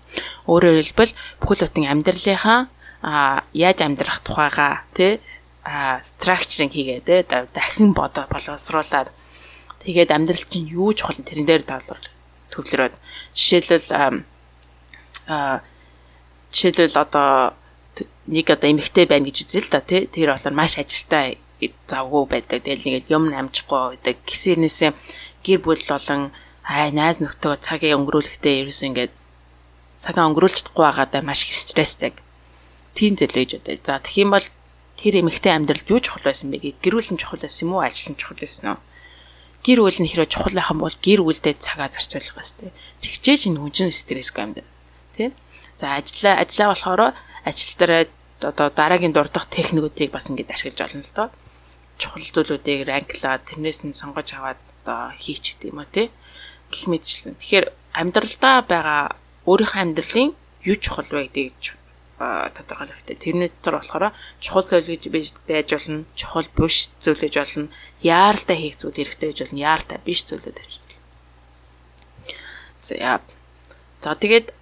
Speaker 2: Өөрөөр хэлбэл бүхэл бүтэн амьдралынхаа а яаж амьдрах тухайгаа тий а structuring хийгээд те дахин бодо боловсруулад тэгээд амьдрал чинь юу чухал тэрэн дээр доллар төвлөрөөд жишээлбэл а жишээлбэл одоо нэг одоо эмэгтэй байна гэж үзэл л да тий тэр болохоор маш ажилтай завгүй байдаг. Тэгэл нэг юм амжихгүй байдаг. Гисэрнээсээ гэр бүл болон ай найз нөхдөд цагийг өнгөрүүлэхдээ ерөөс ингээд цагаа өнгөрүүлж чадахгүй байгаадаа маш их стресстэй. Тийм ээж одоо. За тэгэх юм бол тэр эмэгтэй амьдралд юу чухал байсан бэ гэд гэр бүл нь чухал байсан юм уу? Ажил нь чухал байсан уу? Гэр бүл нь хэрэг чухал байх юм бол гэр бүлдээ цагаа зарцуулах хэрэгтэй тэгчээж энэ хүн чинь стрессгүй амьд тий за ажиллаа ажиллаа болохоор ажил дээр одоо дараагийн дурдах техникүүдийг бас ингэж ашиглаж олно л доо чухал зүйлүүдийг ранклаад тэрнээс нь сонгож аваад одоо хийчих гэдэм үү тий гэх мэтчлэн тэгэхээр амьдралдаа байгаа өөрийнхөө амьдралын юу чухал вэ гэдгийг тодорхойлох хэрэгтэй. Тэрний дотор болохоор чухал зүйл гэж байж болно, чухал биш зүйл гэж болно, яаралтай хийх зүйл хэрэгтэй гэж болно, яаралтай биш зүйлүүд болно. За За тэгээд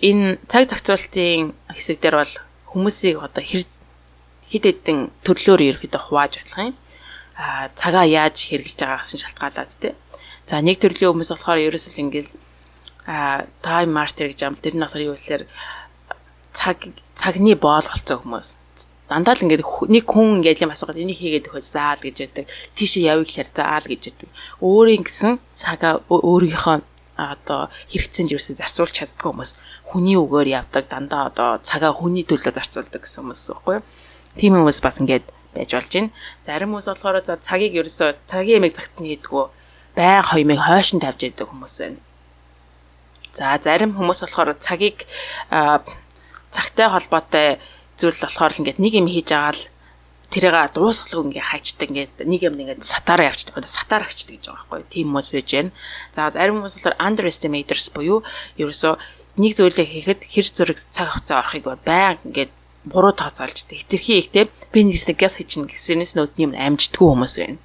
Speaker 2: энэ цаг зохицуулалтын хэсэг дээр бол хүмүүсийг одоо хэр хэд хэдэн төрлөөр ерөөхдөө хувааж болох юм. А цагаа яаж хэрэгжилж байгаагаас нь шалтгаалаад тий. За нэг төрлийн хүмүүс болохоор ерөөсөл ингээл а тайм мартер гэж юм. Тэр нь болохоор юу гэхээр цаг цагны боолголцоо хүмүүс дандаа л ингээд нэг хүн ингээд юм асуугаад энийг хийгээд өгөөж заал гэж яддаг. Тийшээ явъя гэхээр заал гэж яддаг. Өөрийн гэсэн цагаа өөрийнхөө одоо хэрэгцээнд юусэн зарцуулж чаддгүй хүмүүс хүний үгээр явдаг дандаа одоо цагаа хүний төлөө зарцуулдаг гэсэн хүмүүс байхгүй юу? Тийм хүмүүс бас ингээд байж болж байна. Зарим хүмүүс болохоор за цагийг ерөөсөө цагийн ямиг цагтны хийдгүү байн хоёмыг хойшин тавьж яадаг хүмүүс байна. За зарим хүмүүс болохоор цагийг цагтай холбоотой зүйл болохоор л ингээд нэг юм хийж байгаа л тэрийг дуусгалгүй ингээ хайчдаг ингээд нэг юм ингээд сатаараа явчихдаг. Сатаар агчдаг гэж байгаа байхгүй. Тийм хүмүүс байж байна. За зарим хүмүүс болохоор underestimators буюу ерөөсөө нэг зүйлийг хийхэд хэр зураг цаг хугацаа орохыг баян ингээд буруу тооцоолж хэтэрхий ихтэй би нэгснээс хийчихнэ гэсэнээс нөтний юм амждаггүй хүмүүс байна.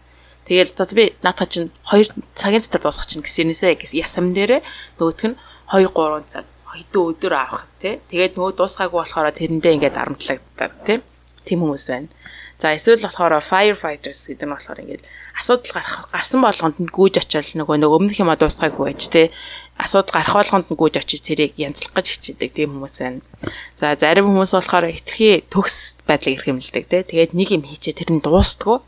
Speaker 2: Тэгэл за би наатаа чинь 2 цагийн дотор дуусгах чинь гэсэнээсээ гэс ясам дээрээ нөгөөх нь 2 3 цаг хэдэн өдөр авах тий. Тэгээд нөгөө дуусгаагүй болохоор тэрэндээ ингээд арамтлагддаг тий. Тим хүмүүс байна. За эсвэл болохоор firefighters гэдэг нь болохоор ингээд асуудал гарах гарсан болгонд нь гүйж очил нөгөө нөгөө өмнөх юм дуусгаагүй байж тий. Асуудал гарах болгонд нь гүйж очиж тэрийг янзлах гэж хичээдэг тийм хүмүүс байна. За зарим хүмүүс болохоор хитрхи төгс байдлыг эрхэмлдэг тий. Тэгээд нэг юм хийчээ тэр нь дуустдгүй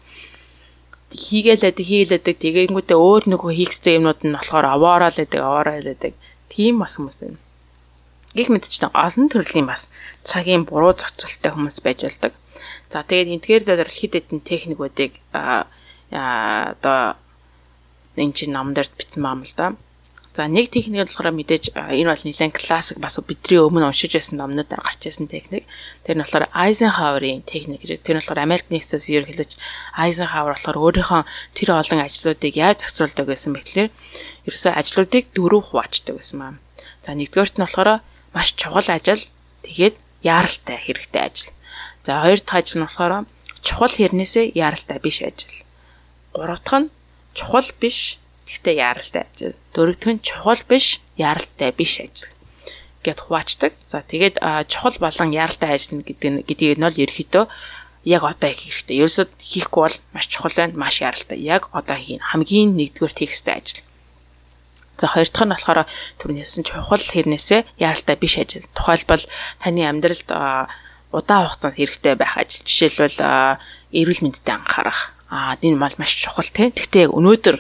Speaker 2: хийгээлээд хийлээдэг тэгэнгүүтээ өөр нөгөө хийхстэй юмнууд нь болохоор аваараа л байдаг аваараа л байдаг тийм бас хүмүүс байна. Гэх мэтчтэй олон төрлийн бас цагийн буруу зохицолттой хүмүүс байж болдог. За тэгээд эдгээр дээр хэд хэдэн техникүүдийг аа одоо энэ чинь ном дээр бичсэн баам л да. За нэг техник болохоор мэдээж энэ бол нэлээд классик бас бидний өмнө уншиж байсан номнууд гарч ирсэн техник. Тэр нь болохоор Eisenhower-ийн техник гэж. Тэр нь болохоор Америк нэгдсэн улсын ерөнхийлөгч Eisenhower болохоор өөрийнхөө тэр олон ажлуудыг яаж зохицуулдаг байсан бэ гэхээр ерөөсөө ажлуудыг дөрөв хуваачдаг байсан маа. За нэгдүгээрт нь болохоор маш чухал ажил тэгээд яаралтай хэрэгтэй ажил. За хоёр дахь ажил нь болохоор чухал хэрнээсээ яаралтай биш ажил. Гурав дахь нь чухал биш Гэхдээ яаралтай ажил. Дөрөвдүг нь чухал биш, яаралтай биш ажил гэд хуваачдаг. За тэгээд чухал болон яаралтай ажил гэдэг гэдгийг нь бол ерөөхдөө яг одоо хийх хэрэгтэй. Ерөөсөд хийхгүй бол маш чухал байна, маш яралтай. Яг одоо хийн хамгийн нэгдүгээр тексттэй ажил. За хоёр дахь нь болохоор түрнээс нь чухал хэрнээсээ яралтай биш ажил. Тухайлбал таны амьдралд удаан хугацаанд хэрэгтэй байх ажил. Жишээлбэл эрүүл мэндэд анхаарах, аа энэ мал маш чухал те. Гэхдээ яг өнөөдөр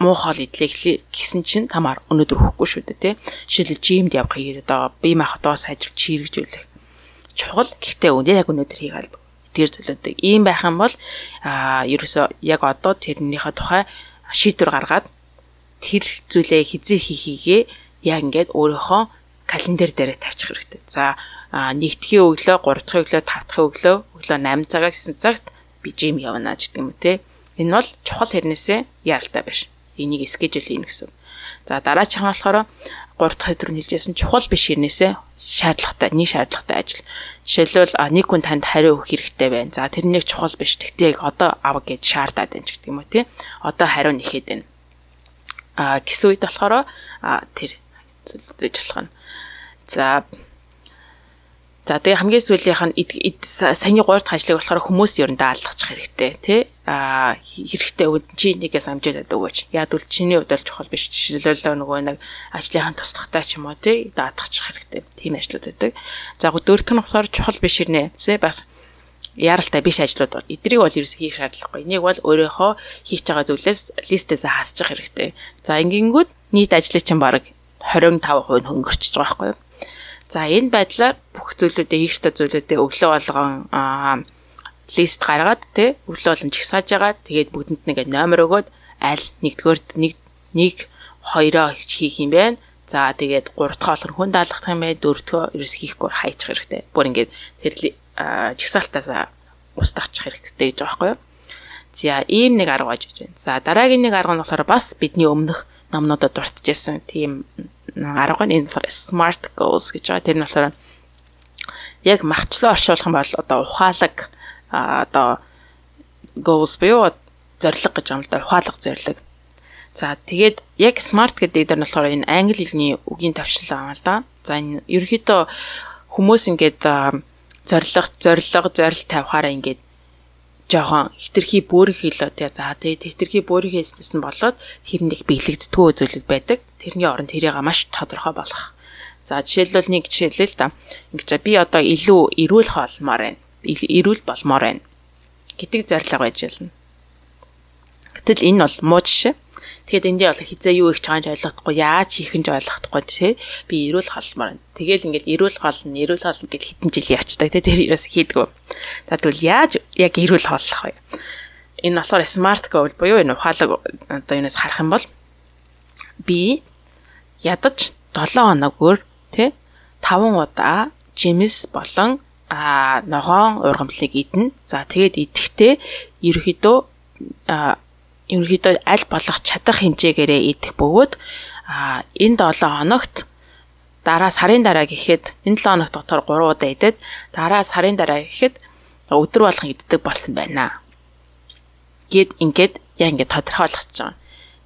Speaker 2: муу хоол идлээ гэсэн чинь тамаар өнөөдөр өхгүй шүү дээ те. Жишээлбэл жимд явах хэрэг одоо бие махбодоо сайжруулах чирэгжүүлэх. Чухал гэхдээ өнөө яг өнөөдөр хийгээл тэр зүйлүүдийг ийм байх юм бол аа ерөөсөө яг одоо тэрнийхээ тухай шийдвэр гаргаад тэр зүйлээ хизээ хийхийгээ яг ингээд өөрийнхөө календар дээр тавьчих хэрэгтэй. За нэгдгийн өглөө, гурав дахь өглөө, тав дахь өглөө, өглөө 8 цагаас 9 цагт би жим явна гэдэг юм те. Энэ бол чухал хэрнээсээ яалтай биш. Энийг скежүүл хийн гэсэн. За дараачих нь болохоор 3 дахь өдөр нь хэлжсэн чухал биш хэрнээсээ шаардлагатай, нэг шаардлагатай ажил. Жишээлбэл нэг хүн танд хариу өгөх хэрэгтэй байна. За тэр нэг чухал биш. Тэгтээ одоо ав гэж шаардаад байна гэдэг юм уу тий. Одоо хариу нэхэд байна. А гэсэн үед болохоор тэр зүйлж болох нь. За За тэгээ хамгийн сүүлийнх нь саяны 3 дахь ажлыг болохоор хүмүүс ер нь даалгах хэрэгтэй тий а хэрэгтэй үед чи нэгээс амжуулаад өгөөч. Яг үл чиний хувьд бол чухал биш. Жишээлбэл нөгөө нэг ажлынхаа туслахтай ч юм уу тий даатгачих хэрэгтэй. Тийм ажлууд байдаг. За дөрөвт нь болохоор чухал биш ирнэ. Тэ бас яралтай биш ажлууд бол эдрийг бол ерөөс хийх шаардлагагүй. Энийг бол өөрийнхөө хийж байгаа зүйлээс листээс хаасчих хэрэгтэй. За ингэнгүүт нийт ажлын чинь баг 25% нь хөнгөрчихөж байгаа байхгүй юу? За энэ байдлаар бүх зүйлүүдээ ихтэй зүйлүүдээ өглөө болгон лист гаргаад тий өглөө болон чигсааж байгаа. Тэгээд бүгдэнд нэгэ номер өгөөд аль нэгдүгээр нэг нэг хоёроо хийх юм байна. За тэгээд гурав дахь болгон хүн даалгах юм бай дөрөвдөө ерөөс хийхгүй хайчих хэрэгтэй. Бүр ингээд тэр чигсаалтаас устгахчих хэрэгтэй гэж байгаа байхгүй юу? За ийм нэг арга байж байна. За дараагийн нэг арга нь болохоор бас бидний өмнөх номнуудад дуртажсэн тийм арга нь энэ болохоор smart goals гэж байгаа. Тэр нь болохоор яг махчлаа оршуулах юм бол одоо ухаалаг одоо goals буюу зорилго гэж юм л да ухаалаг зорилго. За тэгээд яг smart гэдэг дээр нь болохоор энэ англи хэлний үгийн тавьшлал байгаа л да. За энэ ерөөхдөө хүмүүс ингээд зорилго зорилго зорил тавихаараа ингээд жоохон хитрхи бөөрөх хэлөө тий за тэгээд хитрхи бөөрөх хэлсэн болоод тэрэнд их биелэгддэггүй зүйлүүд байдаг. Тэрний оронд тэрийг маш тодорхой болгох. За жишээлбэл нэг жишээлээ л да. Ингэж би одоо илүү эрүүл хоолмоор байна. Эрүүл болмоор байна гэдэг зорилго байж болно. Гэтэл энэ бол муу жишээ. Тэгэхэд эндээ бол хизээ юу их чагаанч ойлгохгүй яаж хийх нь ойлгохгүй тий. Би эрүүл холмоор. Тэгэл ингээл эрүүл холно, эрүүл холно гэж хитэн жил явцдаг тий. Тэр ерөөс хийдгүү. За тэгвэл яаж яг эрүүл холлох вэ? Энэ болохоор smart goal буюу энэ ухаалаг одоо юунаас харах юм бол би ядаж 7 хоног өөр тий 5 удаа жимс болон а ногоон ургамлыг идэнэ. За тэгээд идэхдээ ерөөхдөө ерөнхийдөө аль болох чадах хэмжээгээрээ идэх бөгөөд а энэ 7 хоногт дараа сарын дараа гэхэд энэ 7 хоног дотор 3 удаа идэд дараа сарын дараа гэхэд өдөр болгон иддэг болсон байна. Гэт ингээд яг ингээд тодорхойлгож байгаа.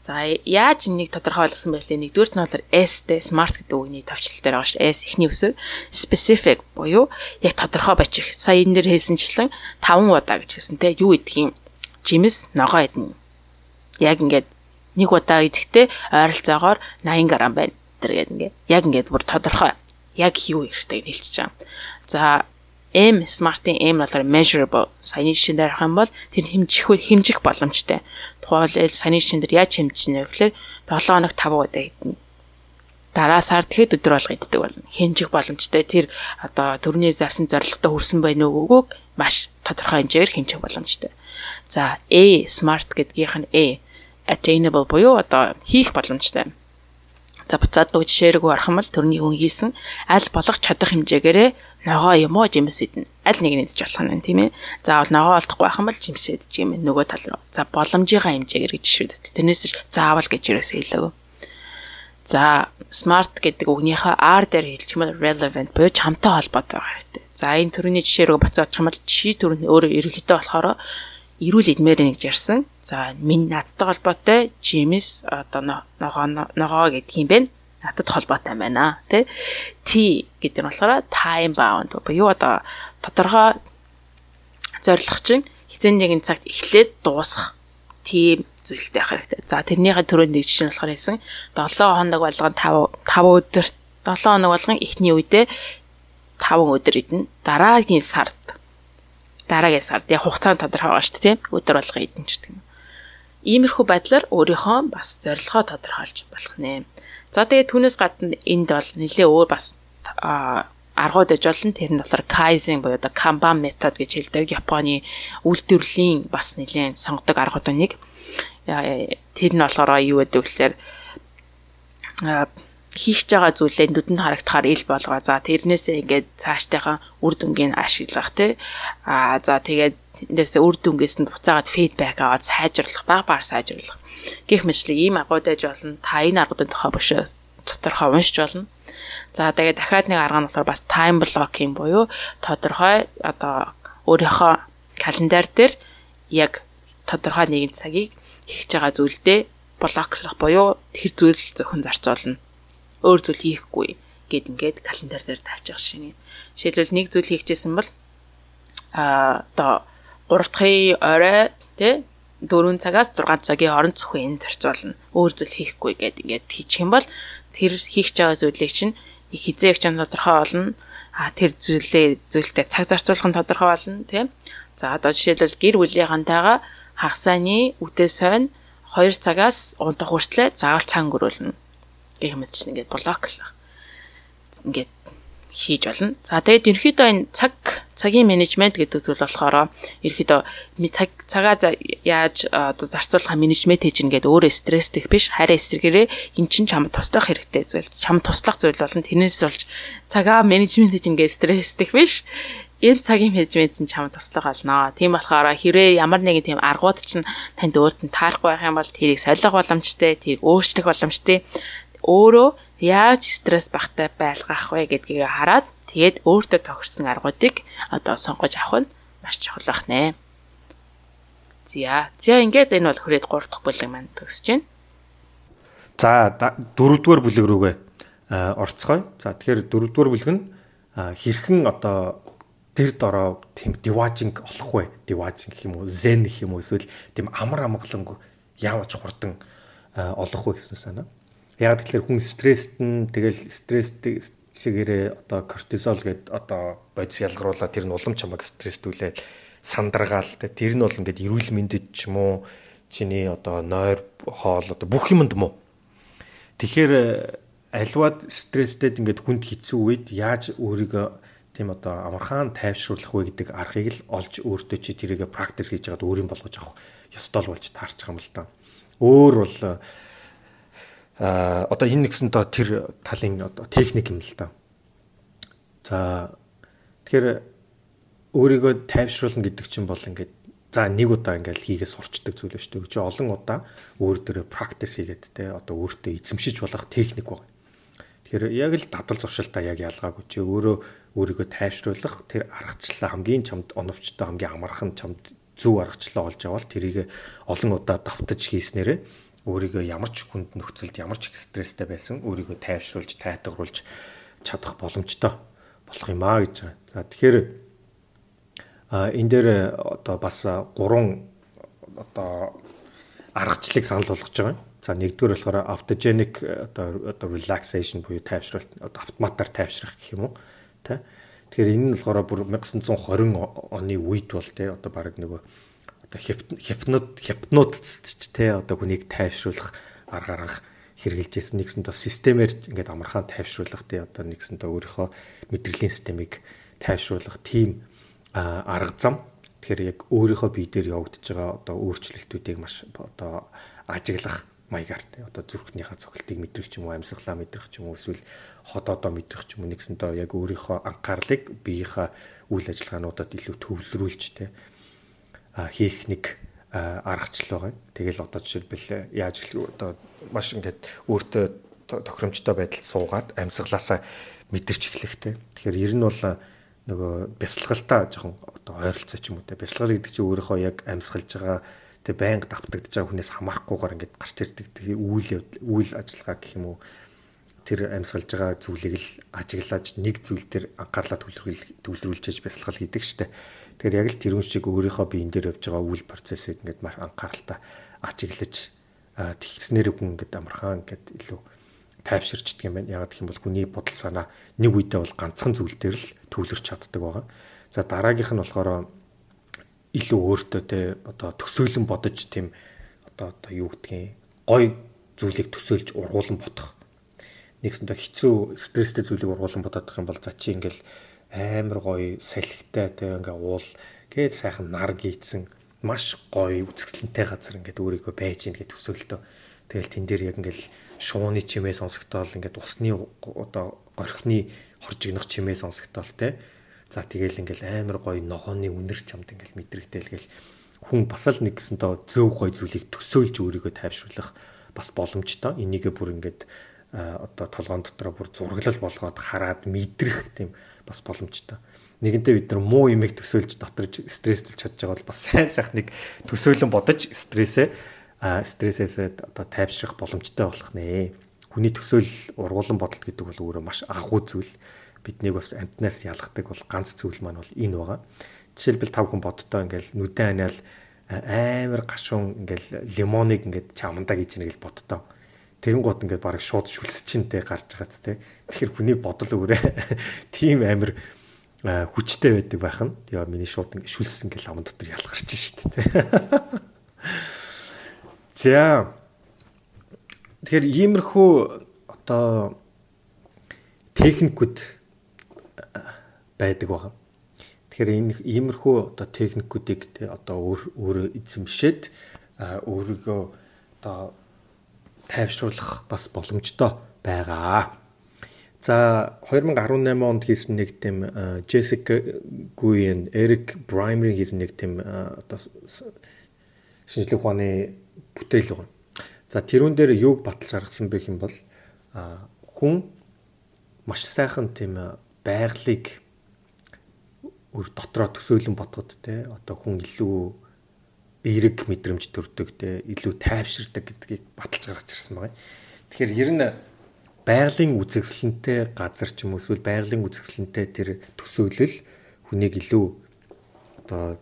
Speaker 2: За яаж энийг тодорхойлсон бэ гэвэл нэгдүгürt нь бол S-тэй smart гэдэг үгний товчлол дээр байгаа ш. S эхний үсэг specific буюу яг тодорхой бичих. Сая энэ дээр хэлсэнчлэн 5 удаа гэж хэлсэн те юу идэх юм? Жимс ногоо идэх яг ингээд нэг удаа идэхдээ ойролцоогоор 80 г байна. Тэр гээд ингээд яг ингээд бүр тодорхой яг юу ихтэй хэлчихэж байгаа. За M smart-ийн M болохоор measurable. Саяны жишээн дээр харах юм бол тэр хэмжих хэмжих боломжтой. Тухайлбал саяны жишээн дээр яаж хэмжинэ гэхээр 7 хоног 5 удаа идэнэ. Дараа сард тэгэхэд өдөр болго иддэг болно. Хэмжих боломжтой тэр одоо төрний завсан зорилготой хүрсэн байна уу үгүйг маш тодорхой хэмжээгээр хэмжих боломжтой. За A smart гэдгийнх нь A attainable буюу одоо хийх боломжтой. За буцаад нөгөө жишээргүй арах юм бол төрний хүн хийсэн аль болох чадах хэмжээгээрээ ногоо юм уу жимс идэнэ. Аль нэг нь идэж болох нь тийм ээ. Заавал ногоо олдохгүй байх юм бол жимс идэж юм нөгөө тал руу. За боломжийнхаа хэмжээгээр гэж шийдвэ. Тэрнээс заавал гэж юусоо хэлээгүй. За smart гэдэг үгнийхээ R дээр хэлчих юм бол relevant буюу чамтай холбоотой байгаа хэрэгтэй. За энэ төрөний жишээ рүү буцаад очих юм бол чи төрөний өөрөө ерөнхийдөө болохоор эрүүл идмээр нэгж ярьсан. За минь надтай холбоотой Джеймс одоо ногоо гэдэг юм бэ? Надад холбоотой байна тий. T гэдэг нь болохоор time bound буюу одоо тодорхой зорилго чинь хизэн нэгэн цагт эхлээд дуусах тийм зүйлтэй хэрэгтэй. За тэрнийхээ төрөнд нэг жишээ нь болохоор хэлсэн 7 хоног болгон 5 5 өдөр 7 хоног болгон эхний үедээ 5 өдөр идэнэ. Дараагийн сард дараагийн сард яг хугацаанд тодорхой байгаа шүү дээ өдөр болго идэн ч гэдэг юм. Иймэрхүү байдлаар өөрийнхөө бас зорилгоо тодорхойлж болох нэ. За тэгээд түүнээс гадна энд бол нэлээ өөр бас аргууд ээж болно. Тэр нь болохоор Kaizen буюу одоо Kanban метод гэж хэлдэг. Японы үйлдвэрлэлийн бас нэлээд сонгодог аргуудын нэг. Тэр нь болохоор юу гэдэг вэ гэхээр хийх байгаа зүйлээ нүдэнд харагдахаар ил болгоо. За тэрнээсээ ингээд цаашдынхаа үр дүнгийн ашиглах тий. Аа за тэгээд эндээс үр дүнгээс нь буцаагаад фидбек аваад сайжруулах, баг баг сайжруулах. Гэх мэтлэг ийм агууд ээж болно. Та энэ аргуудын тухай биш тодорхой уншиж болно. За тэгээд дахиад нэг арга нь болохоор бас time blocking буюу тодорхой одоо өөрийнхөө календар дээр яг тодорхой нэгэн цагийг хийж байгаа зүйлдээ блоклох буюу тэр зүйл зөвхөн зарцуулна өөр зүйл хийхгүй гэд ингээд календар дээр тавьчих шиг. Жишээлбэл нэг зүйл хийчихсэн бол а одоо 3 дахь орой тий 4 цагаас 6 цагийн хооронд зөвхөн энэ зарцуулна. Өөр зүйл хийхгүй гэд ингээд хийчих юм бол тэр хийх байгаа зүйлийг чинь хизээх чинь тодорхой болно. А тэр зүйлээ зүйлтэй цаг зарцуулах нь тодорхой болно тийм. За одоо жишээлбэл гэр бүлийнхантайгаа хагасааны үдээс хойно 2 цагаас унтах хүртлээр заавал цаг өнгөрүүлнэ гэх мэт чинь ингээд блоклах. Ингээд хийж болно. За тэгээд ерөөхдөө энэ цаг цагийн менежмент гэдэг зүйл болохоор ерөөхдөө цаг цагаа яаж одоо зарцуулах менежмент хийж ингээд өөрөө стресстэй биш хараа эсрэгээрээ эн чинь чамд туслах хэрэгтэй зүйл. Чамд туслах зүйл болно. Тэрнээс болж цагаа менежмент хийж ингээд стресстэй биш энэ цагийн менежмент чинь чамд туслах болно. Тийм болохоор хэрэг ямар нэгэн тийм аргууд чинь танд өөрт нь таарахгүй байх юм бол тэрийг солих боломжтой, тэрийг өөрчлөх боломжтой өөрөө яаж стресс багтай байлгах вэ гэдгийг хараад тэгээд өөртөө тохирсон аргуудыг одоо сонгож авах нь маш чухал байх нэ. За. За ингээд энэ бол хүрээд 3 дахь бүлэг маань төгсөж байна.
Speaker 1: За 4 дугаар бүлэг рүүгээ орцгоё. За тэгэхээр 4 дугаар бүлэг нь хэрхэн одоо тэр дороо тийм диважинг олох вэ? Диважинг гэх юм уу, зен гэх юм уу эсвэл тийм амар амгаланг яавч хурдан олох вэ гэсэн санаа. Яг тэгэхээр хүн стресст нь тэгэл стресстэй чигээрээ одоо кортизол гэд одоо бодис ялгаруулаад тэр нь улам чамайг стресстүүлээд сандаргаал тэр нь бол ингээд эрүүл мэндэд ч юм уу чиний одоо нойр хоол одоо бүх юмд муу. Тэгэхээр альваад стресстэд ингээд хүнд хэцүү үед яаж өөрийгөө тийм одоо амархан тайвшруулах вэ гэдэг аргыг л олж өөртөө чи тэрийгэ практис хийж яагаад өөрийн болгож авах ёстой л болж таарч байгаа юм л да. Өөр бол а одоо энэ нэгсэн доо тэр талын одоо техник юм л да. За тэгэхээр өөрийгөө тайвшруулна гэдэг чинь бол ингээд за нэг удаа ингээд хийгээ сурчдаг зүйл шүү дээ. Чи олон удаа өөр дөрөө практис хийгээд те одоо өөртөө эзэмшиж болох техник байна. Тэгэхээр яг л дадал зуршилтаа яг ялгаагүй чи өөрөө өөрийгөө тайвшруулах тэр аргачлалаа хамгийн чамд оновчтой хамгийн амархан чамд зөв аргачлалаа олж авал тэрийг олон удаа давтаж хийснээрээ өөрийгөө ямар ч хүнд нөхцөлд ямар ч их стресстэй байсан өөрийгөө тайвшруулж тайтгаруулж чадах боломжтой болох юм аа гэж байгаа. За тэгэхээр энэ дээр одоо бас гурван одоо аргачлалыг санал болгож байгаа. За нэгдүгээр болохоор автогеник одоо одоо relaxation буюу тайвшруулалт одоо автоматар тайвшрах гэх юм уу тэ. Тэгэхээр энэ нь болохоор бүр 1920 оны үед бол тэ одоо баг нөгөө одоо хипнот хипнотист ч те одоо хүнийг тайвшруулах арга арга хэрэгжилж ирсэн нэгсэн доо системээр ингээд амархан тайвшруулах те одоо нэгсэн доо өөрийнхөө мэдрэлийн системийг тайвшруулах тийм арга зам. Тэгэхээр яг өөрийнхөө бие дээр явагдаж байгаа одоо өөрчлөлтүүдийг маш одоо ажиглах маягаар те одоо зүрхнийхээ цогцолтыг мэдрэх ч юм уу амьсгалаа мэдрэх ч юм уу эсвэл ходоодоо мэдрэх ч юм уу нэгсэндээ яг өөрийнхөө анхаарлыг биеийнхээ үйл ажиллагаануудад илүү төвлөрүүлж те хийх нэг аргачлал байгаа. Тэгэл одоо жишээлбэл яаж хэлэх одоо маш ингээд өөртөө тохиромжтой байдалд суугаад амьсгалаасаа мэдэрч эхлэхтэй. Тэгэхээр ер нь бол нөгөө бясалгалтаа жоохон одоо ойролцоо ч юм уу те бясалгал гэдэг чинь өөрийнхөө яг амьсгалж байгаа тэг байнга давтагдж байгаа хүнээс хамаарахгүйгээр ингээд гарч ирдэг үйл үйл ажиллагаа гэх юм уу тэр амьсгалж байгаа зүйлийг л ажиглаж нэг зүйл төр анхаарлаа төвлөрүүл төвлөрүүлж бясалгал хийдэг штэ. Тэгэхээр яг л тэр хүн шиг өөрийнхөө биен дээр явж байгаа үйл процессыг ингээд маш анхааралтай ажиглаж тэгснээр хүн ингээд амархан ингээд илүү тайвширчдаг юм байна. Яг гэх юм бол хүний бодол санаа нэг үедээ бол ганцхан зүйл дээр л төвлөрч чаддаг байгаа. За дараагийнх нь болохоор илүү өөртөө те одоо төсөөлөн бодож тийм одоо одоо юу гэдгийг гой зүйлийг төсөөлж ургуулan бодох. Нэгсэндээ хэцүү стресстэй зүйлийг ургуулan бодох юм бол за чи ингээл амар гоё салхитай те ингээ уул гээд сайхан нар гийцэн маш гоё үзэсгэлэнтэй газар ингээд өөрийгөө байж ийн гэж төсөөлтөө. Тэгэл тэн дээр яг ингээл шууны чимээ сонсогдоол ингээд усны одоо горхины хоржигнох чимээ сонсогдоол те За тэгэл ингээл амар гоё ногооны үнэр чамд ингээл мэдрэгтэй л гэл хүн бас л нэг гэсэнтэй зөв гоё зүйлийг төсөөлж өөрийгөө тайвшруулах бас боломжтой. Энийгээ бүр ингээд одоо толгоон дотроо бүр зураглал болгоод хараад мэдрэх тийм бас боломжтой. Нэгэнтээ бид нар муу имийг төсөөлж доторж стресстүүлж чадж байгаа бол бас сайн сайх нэг төсөөлөн бодож стрессээ стрессээс одоо тайвшрах боломжтой болох нэ. Хүний төсөөл ургуулan бодолт гэдэг бол өөрөө маш агуу зүйл биднийг бас амтнаас ялгадаг бол ганц зүйл маань бол энэ байгаа. Жишээлбэл тав хүн боддоо ингээл нүдэн аниал амар гашуун ингээл лимоныг ингээд чамандаа гэж нэг л боддоо. Тэгэн гут ингээд бараг шууд шүлсчинтэй гарч байгаа тэ. Тэгэхээр хүний бодол өөрөө <laughs> тийм амар хүчтэй байдаг байх нь. Яа миний шууд ингээд шүлс ингээд ламан дотор ялгарч штэ тэ. За. Тэгэхээр иймэрхүү одоо техникүүд байдаг байгаа. Тэгэхээр энэ иймэрхүү одоо техникүүдийг те одоо өөрөө эзэмшээд өөрийгөө одоо тайвшруулах бас боломжтой байгаа. За 2018 онд хийсэн нэг тийм Jessica Guyen, Eric Brymer хийсэн нэг тийм одоо шинжлэх ухааны бүтээл байна. За тэрүүн дээр юуг баталж гаргасан бэ юм бол хүн маш сайхан тийм байгалыг өөр дотроо төсөөлөн бодгод те одоо хүн илүү эерэг мэдрэмж төрдөг те илүү тайвширдаг гэдгийг баталж гаргаж ирсэн байгаа. Тэгэхээр ер нь байгалийн үзэсгэлэнтэй газар ч юм уу эсвэл байгалийн үзэсгэлэнтэй тэр төсөөлөл хүнийг илүү одоо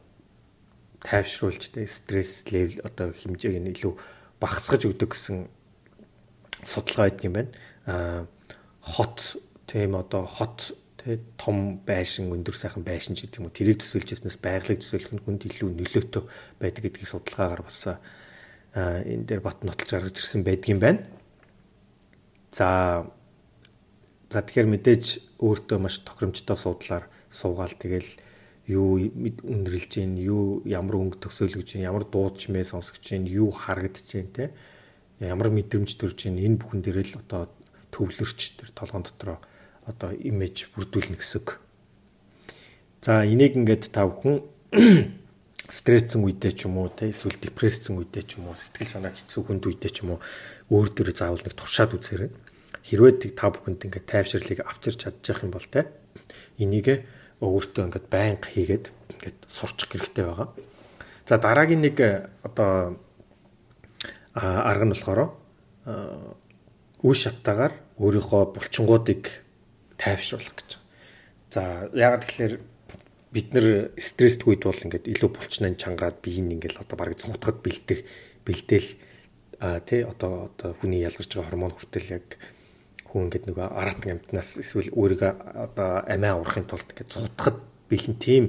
Speaker 1: тайвшруулж те стресс левел одоо хэмжээг нь илүү багасгаж өгдөг гэсэн судалгаа байдаг юм байна. Аа хот тийм одоо хот тий том байшин өндөр сайхан байшин ч гэдэг юм уу? Тэрийг төсөөлжсэнээс байгалыг төсөөлөх нь хүнд илүү нөлөөтэй байдаг гэдгийг судалгаагаар бас энэ дээр бат нотолж гаргаж ирсэн байдгийн байна. За за тэгэхээр мэдээж өөртөө маш тохиромжтой суудлаар суугаал. Тэгэл юу үнэрлж гин юу ямар өнгө төсөөлөж гин ямар дуудчмээ сонсгож гин юу харагдаж гин те ямар мэдрэмж төрж гин энэ бүхэн дээр л одоо төвлөрч тэр толгоон дотроо одоо имиж бүрдүүлнэ гэсэн. За энийг ингээд та бүхэн <clears throat> стрессцэн үедээ ч юм уу те эсвэл депрессцэн үедээ ч юм уу сэтгэл санаа хэцүү хүнд үедээ ч юм уу өөр дөрөө заавал нэг туршаад үзээрэй. Хэрвээ та бүхэнд ингээд тайвширлыг авчирч чадчих юм бол те энийг өөртөө ингээд байнга хийгээд ингээд сурчих хэрэгтэй байгаа. За дараагийн нэг одоо арга нь болохоор үе шаттайгаар өөрийнхөө булчингуудыг тайвшруулах гэж. За ягаад тэгэхээр бид нэр стресстгүй үед бол ингээд илүү булчнаа чангараад бие нь ингээд одоо барыг цугтахад бэлдэх бэлдээл а тий одоо одоо хүний ялгарч байгаа гормон хүртэл яг хүн ингээд нөгөө аратан амтнаас эсвэл өөрийгөө одоо амиа урахын тулд ингээд цугтахад бэлэн тийм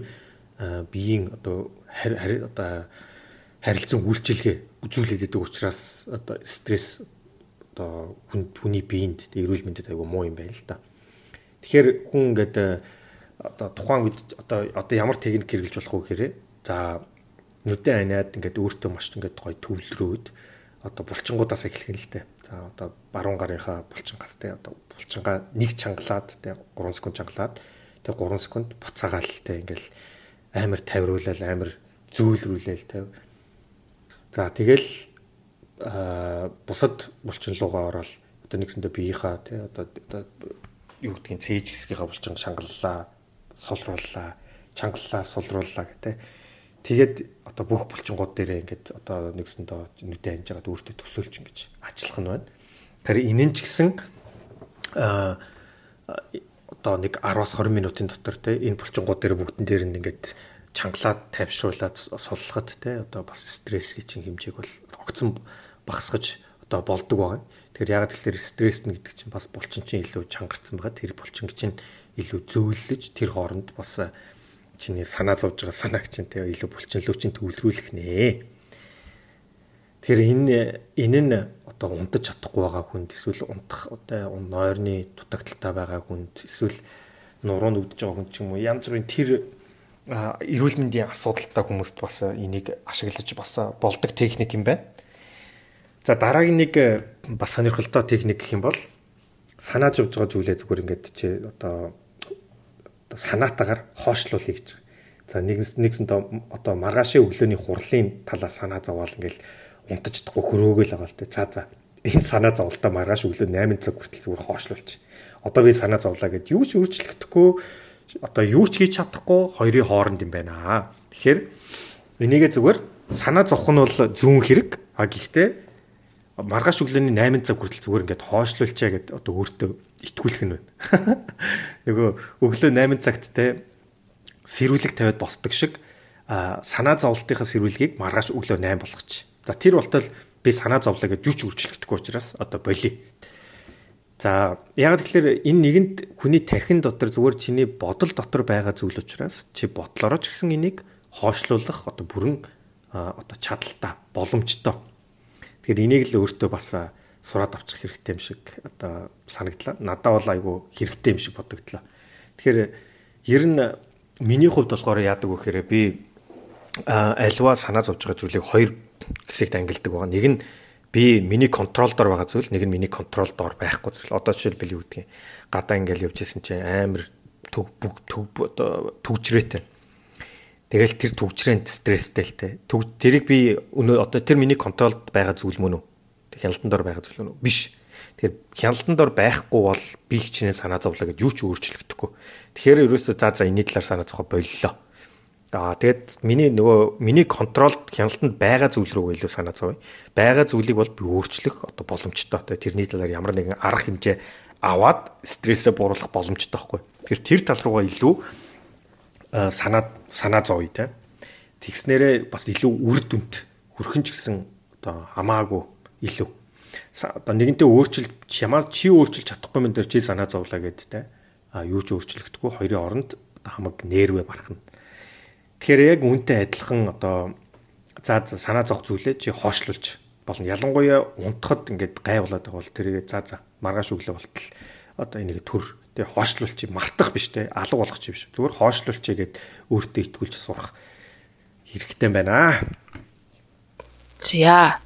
Speaker 1: биеийн одоо харь одоо харилцан үйлчилгээ үзүүлээд байдаг учраас одоо стресс одоо хүний биеинд эрүүл мэндэд айгүй муу юм байна л да. Тэгэхээр хүн ингээд э, одоо тухайн үед одоо одоо ямар техник хэрэгжилж болох вэ гэхээр за нүдэн аниад ингээд өөртөө маш ингээд гоё төвлөрөөд одоо булчингуудаас эхлэх нь л дээ. За одоо баруун гарынхаа булчингаас те одоо булчингаа нэг чангалаад те 3 секунд чангалаад те 3 секунд буцаагаал те ингээл амар тавируулал амар зөөлрүүлээл те. За тэгэл бусад булчин руугаа ороод одоо нэгсэндээ биеийнхаа те одоо юу гэдгийг цээж хэсгийнхаа булчин шангаллаа, сулрууллаа, чангаллаа, сулрууллаа те. Тэгээд одоо бүх булчингууд дээрээ ингээд одоо нэгсэндээ нүдэ ханж байгаад өөртөө төсөөлж ингэж ажиллах нь байна. Тэгэхээр энэ нь ч гэсэн а одоо нэг 10-аас 20 минутын дотор те энэ булчингууд дээр бүгдэн дээр нь ингээд чангалаад тайвшруулад суллахад те одоо бас стрессийн чин хэмжээг бол огцон багасгаж одоо болдог байгаа. Тэгэхээр яг тэгэхээр стресс нь гэдэг чинь бас булчин чинь илүү чангарсан байгаа. Тэр булчин чинь илүү зөөлөж тэр хооронд бас чиний санаа зовж байгаа санааг чинь тэгээ илүү булчинлуу чинь төвлөрүүлэх нэ. Тэгэхээр энэ энэ нь одоо унтаж чадахгүй байгаа хүнд эсвэл унтах одоо нойрны дутагдaltaй байгаа хүнд эсвэл нуруу нүдж байгаа хүн ч юм уу янз бүрийн тэр эрүүл мэндийн асуудалтай хүмүүст бас энийг ашиглаж бас болдог техник юм байна. За дараагийн нэг бас сонирхолтой техник гэх юм бол санааж явж байгаа зүйлээ зүгээр ингээд чи одоо санаатаагаар хоошлуулъя гэж. За нэгс нэгсэнд одоо маргаашийн өглөөний хурлын талаас санаа зовоол ингээл унтаждахгүй хөрөөгөл байгаа л те. За за энэ санаа зовлтоо маргааш өглөө 8 цаг хүртэл зүгээр хоошлуулчих. Одоо би санаа зовлаа гэд юу ч өөрчлөгдөхгүй одоо юу ч хийж чадахгүй хоёрын хооронд юм байна. Тэгэхээр энийгээ зүгээр санаа зовх нь бол зүүн хэрэг. А гэхдээ маргааш өглөөний 8 цаг хүртэл зүгээр ингээд хоошлуулчаа гэд одоо өөртөө итгүүлэх нь байна. <laughs> Нөгөө өглөө 8 цагт те сэрүүлэг тавиад босдог шиг санаа зовлтынхаа сэрүүлгийг маргааш өглөө 8 болгоч. За тэр болтол би санаа зовлоо гэж юу ч өөрчлөгдөхгүй учраас одоо боли. За яг тэгэхээр энэ нэгэнд хүний тархин дотор зүгээр чиний бодол дотор байгаа зүйл учраас чи бодлороо ч гэсэн энийг хоошлуулах одоо бүрэн одоо чадaltaа боломжтой. Тэгэхээр энийг л өөртөө бас сураад авчих хэрэгтэй юм шиг одоо санагдлаа. Надад бол айгүй хэрэгтэй юм шиг бодогдлоо. Тэгэхээр ер нь миний хувьд болохоор яадаг вэ гэхээр би альва санаа зовж байгаа зүйлийг хоёр хэсэгт ангилдаг байгаа. Нэг нь би миний контрол дор байгаа зүйл, нэг нь миний контрол дор байхгүй зүйл. Одоо жишээлбэл юу гэдгийг гадаа ингээл явж исэн чинь амар төг бүх төг одоо түгжрээтэй. Тэгэл тэр түгжрээнд стресстэй л те. Тэрийг би өнөө одоо тэр миний контролд байгаа зүйл мөн үү? хяналтан дор байгаа зүйл нь биш. Тэгэхээр хяналтан дор байхгүй бол би хичнээн санаа зовлоо гэж юу ч өөрчлөгдөхгүй. Тэгэхээр ерөөсөө за за энэ талаар санаа зовхо боллоо. Аа тэгэд миний нөгөө миний контролд хяналтанд байгаа зүйл рүү илүү санаа зовъё. Байгаа зүйлийг бол би өөрчлөх одоо боломжтой. Тэрний талаар ямар нэгэн арга хэмжээ аваад стрессээ бууруулах боломжтой байхгүй. Тэгэхээр тэр тал руугаа илүү санаа санаа зовъё те. Тэгснээрээ бас илүү үр дүнд хүрхэн ч гэсэн одоо хамаагүй илүү. Одоо нэгэнтээ өөрчил чамаа чи өөрчилж чадахгүй мэн дээр чи санаа зовлаа гэдэг те. А юу ч өөрчлөгдөхгүй хоёрын оронд хамаг нервэ барахна. Тэгэхээр яг үнтэй адилхан одоо за санаа зовх зүйлээ чи хоошлуулж болно. Ялангуяа унтахад ингээд гай болоод байгаа бол тэрийг за за маргааш өглөө болтол одоо энийг төр тэг хоошлуулчих мартах биш те алга болгох биш. Зүгээр хоошлуулчих гээд өөртөө итгүүлж сурах хэрэгтэй байна.
Speaker 2: За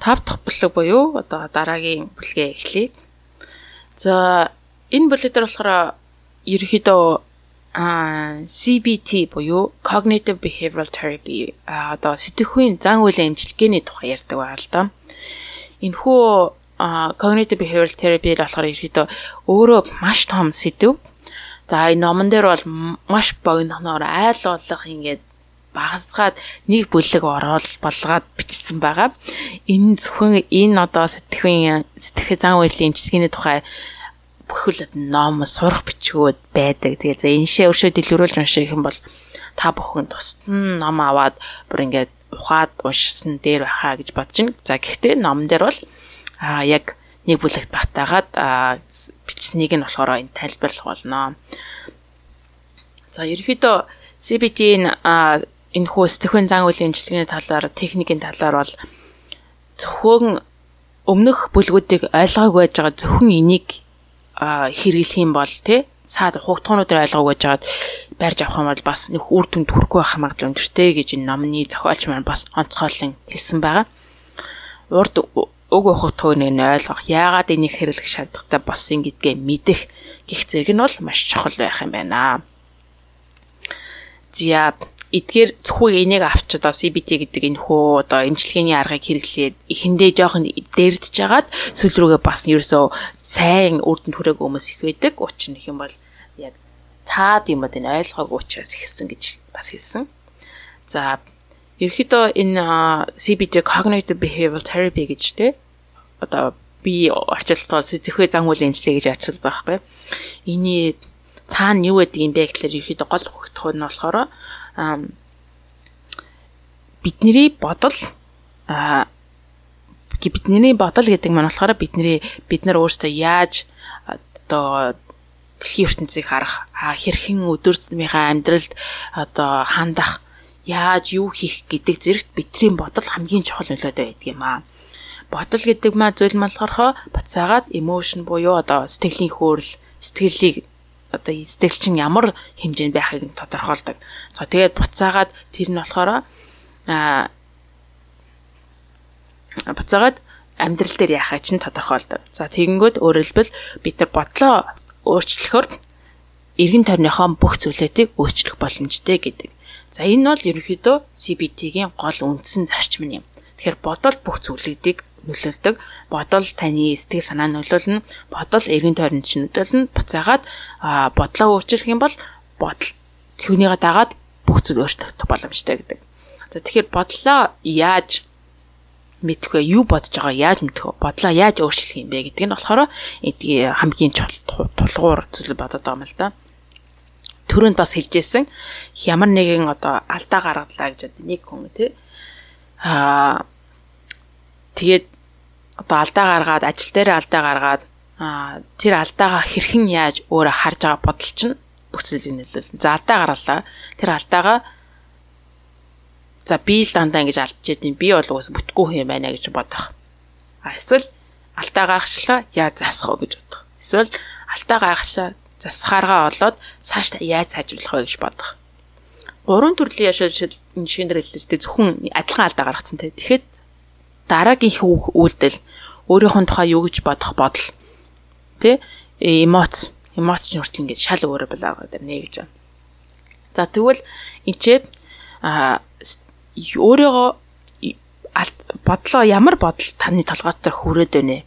Speaker 2: тав дахь бүлэг буюу одоо дараагийн бүлгээ эхлэе. За энэ бүлэг дээр болохоор ерөөхдөө а CBT буюу cognitive behavioral therapy одоо сэтгэхүйн зан үйлийн эмчилгээний тухай ярьдаг байна л да. Энэхүү cognitive behavioral therapy болохоор ерөөхдөө өөрөө маш том сэдв. За энэ номон дээр бол маш богинохноор айл болох ингээд багасгаад нэг бүлэг ороод болгоод бичсэн байгаа. Энэ зөвхөн энэ одоо сэтгэхүйн сэтгэх зан үйлийн эмчилгээний тухай бүхэл ном сурах бичгүүд байдаг. Тэгээ за энэ шээ өршөө дэлгэрүүлж унших юм бол та бүхэн тусдан ном аваад бүр ингээд ухаад уншсан дээр байхаа гэж бодож байна. За гэхдээ номон дээр бол аа яг нэг бүлэгт батаагаад бичснийг нь болохоор энэ тайлбарлах болно. За ерөөхдөө CBT-ийн энэ хүү сэтгэхүйн зан үйлийн имчилгээний талаар техникийн талаар бол зөвхөн өмнөх бүлгүүдийг ойлгоогүй байж байгаа зөвхөн энийг хэрэглэх юм бол тий цаад хугтгуунуудаар ойлгоогүй байж байгаад барьж авах юм бол бас нэг үр дүнд хүрэхгүй байх магадлал өндөртэй гэж энэ номны зохиолч маань бас онцгойлон хэлсэн байгаа. урд уг ухах төвнийг нь ойлгох, яагаад энийг хэрэглэх шаардлагатай болсон гэдгээ мэдэх гих зэрэг нь бол маш чухал байх юм байна. Зя эдгээр зөвхөн энийг авч одоо CBT гэдэг энэ хөө одоо эмчилгээний аргыг хэрэглээд эхэндээ жоохон дэрдэж жагаад сүүл рүүгээ бас ерөөсөө сайн үрдэнд хүрээг хүмүүс их байдаг. Учир нь юм бол яг цаад юмуд энэ ойлгоогүй учраас ихсэн гэж бас хэлсэн. За ерөөхдөө энэ CBT cognitive behavioral therapy гэж тэ одоо би орчилтол сэтгэхүй зан үйл эмчилгээ гэж ачилдаг байхгүй. Эний цаана юу гэдэг юм бэ гэхээр ерөөхдөө гол хөгтөх нь болохоор бидний бодол бидний бодол гэдэг маань болохоор бидний бид нар өөрсдөө яаж одоо дэлхийн ертөнцийг харах хэрхэн өдөр тутмынхаа амьдралд одоо хандах яаж юу хийх гэдэг зэрэгт бидний бодол хамгийн чухал нөлөөтэй байдаг юм аа. Бодол гэдэг маа зүйл болохоор буцаагаад emotion буюу одоо сэтгэлийн хөөрөл, сэтгэлийг одоо сэтгэл чинь ямар хэмжээнд байхыг тодорхойлдог. За тэгээд буцаагаад тэр нь болохоор а буцаагаад амьдрал дээр яхаа чинь тодорхойлдог. За тэгэнгүүт хэлбэл бид нар бодлоо өөрчлөхөөр эргэн тойрныхоо бүх зүйлүүдийг өөрчлөх боломжтой гэдэг. За энэ бол ерөнхийдөө CBT-гийн гол үндсэн зарчим юм. Тэгэхээр бодол бүх зүйлүүдийг нөлөөлдөг. Бодол таны сэтгэл санаа нөлөөлнө. Бодол эргэн тойронд ч нөлөөлнө. Буцаагаад бодлоо өөрчлөх юм бол бодол түүнийгээ дагаад бүх зүйл өөрчлөгдөх боломжтой гэдэг. За тэгэхээр бодлоо яаж мэдэх вэ? Юу бодож байгаа яаж мэдэх вэ? Бодлоо яаж өөрчлөх юм бэ гэдэг нь болохоор эдгээр хамгийн тулгуур зүйл бодоод байгаа юм л да. Төрөнд бас хэлжсэн ямар нэгэн одоо алдаа гаргалаа гэж нэг хүн тий аа тэгээд одоо алдаа гаргаад ажил дээр алдаа гаргаад тэр алдаагаа хэрхэн яаж өөрө харж байгаа бодол чинь бүх зүйлийг нөлөөлнө. За алдаа гарлаа. Тэр алдаагаа за би л дандаа ингэж алдчихээд юм. Би бол уус бүтггүй юм байна гэж бодох. А эсвэл алдаа гаргачлаа яаж засах вэ гэж бодох. Эсвэл алдаа гаргачлаа засахааргаа болоод цаашдаа яаж сайжруулах вэ гэж бодох. Гурван төрлийн яшаа энэ шинээр хэлэлтэй зөвхөн адилхан алдаа гаргацсан те. Тэгэхэд дараагийн үйлдэл өөрийнхөө тухай юу гэж бодох бодол тий эмоц эмоц ч хүртэл ингээд шал өөрө болоо гэдэг нэ гэж байна. За тэгвэл энчээ а өөрийгөө бодлоо ямар бодол таны толгойд хүрээд байна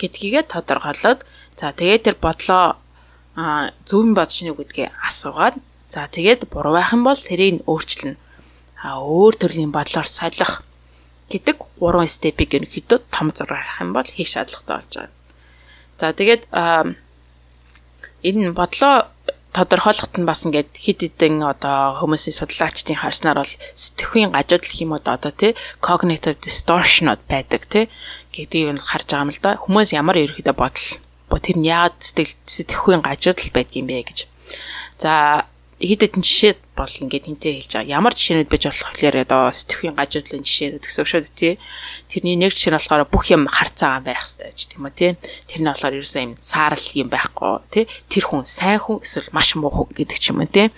Speaker 2: гэдгийгээ тодорхойлоод за тэгээд тэр бодлоо зөвөн бодож шинэ гэдгээ асуугаад за тэгээд буруу байх юм бол тэрийг өөрчилнө. А өөр төрлийн бодлоор солих гэдэг гурван степийг ерөнхийдөө том зургаар харах юм бол хийх шаардлагатай болж байгаа. За тэгээд энэ бодлоо тодорхойлоход нь бас ингээд хид хідэн одоо хүмүүсийн судлаачдын харснаар бол сэтгэхүйн гажууд гэх юм одоо тий cognitive distortionуд байдаг тий гэдгийг нь харж байгаа юм л да. Хүмүүс ямар ерөөхдөө бодол тэр нь яагаад сэтгэл сэтгэхүйн гажууд байдаг юм бэ гэж. За хэд хэдэн жишээ бол ингээд хинтээ хэлж байгаа. Ямар жишээнүүд байж болох гэхээр одоо сэтгэхийн гажуудлын жишээнүүд гэсэн шүү дээ тий. Тэрний нэг жишээ нь болохоор бүх юм харцаагаан байх хэрэгтэй гэж тийм үү тий. Тэр нь болохоор ерөөсөө юм саарл юм байхгүй тий. Тэр хүн сайн хүн эсвэл маш муу хүн гэдэг ч юм уу тий.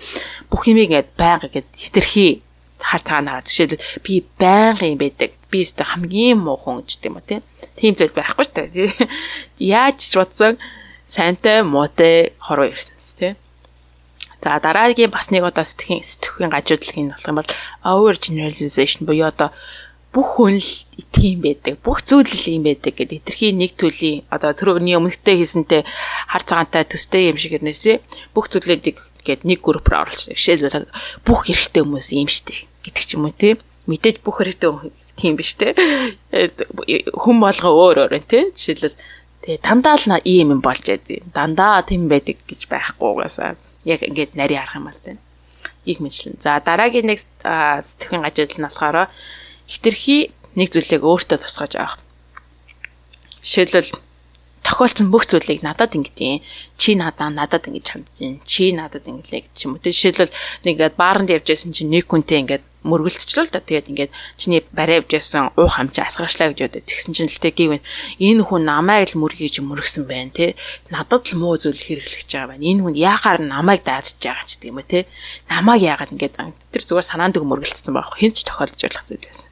Speaker 2: Бүх юмыг ингээд байнга ингээд хитрхи хараад жишээлбэл би байнга юм байдаг. Би өөртөө хамгийн муу хүн гэж тийм үү тий. Тийм зүйл байхгүй шүү дээ. Яаж ч бодсон сайнтай муутай хорвоо ирсэн тий За дараагийн бас нэг одоо сэтгэхийн сэтгэхийн гажуудлагын болох юм бол over generalization буюу одоо бүх хүн л тийм байдаг. Бүх зүйл л юм байдаг гэдэг этерхий нэг төлийн одоо түрүүний өмнөдөө хийсэнтэй хар цагаантай төстэй юм шиг ирнэсээ бүх зүйлүүдийг гээд нэг группээр оруулж. Жишээлбэл бүх эрэгтэй хүмүүс юм штэ гэдэг ч юм уу тийм. Мэдээж бүх эрэгтэй тийм биш те. Хүн болго өөр өөр те. Жишээлбэл тэгээ дандаа л ийм юм болж яд. Дандаа тийм байдаг гэж байхгүй угаасаа яг ингээд нарийн харах юм бол тань. Их мэдлэн. За дараагийн нэг сэтгэхийн ажил нь болохоор хитрхи нэг зүйлийг өөртөө тусгаж авах. Жишээлбэл тохиолдсон бүх зүйлийг надад ингэдэм. Чи надаа надад ингэж хандж, чи надад ингэлээ гэж юм уу. Жишээлбэл нэг бааранд явж байсан чинь нэг хүнтэй ингээд мөргөлтчлээ л да. Тэгээд ингээд чиний барай явж байсан уух хамчаа асгаачлаа гэж бодод. Тэгсэн чинь л тэг гівэн энэ хүн намайг л мөргийж мөргсөн байна те. Надад л муу зүйл хэрэглэж байгаа байна. Энэ хүн яахаар намайг даадж байгаа ч гэдэг юм те. Намайг яагаад ингээд тэр зүгээр санаанд өг мөргөлтсөн байх. Хинч тохиолдож болох зүйл байсан.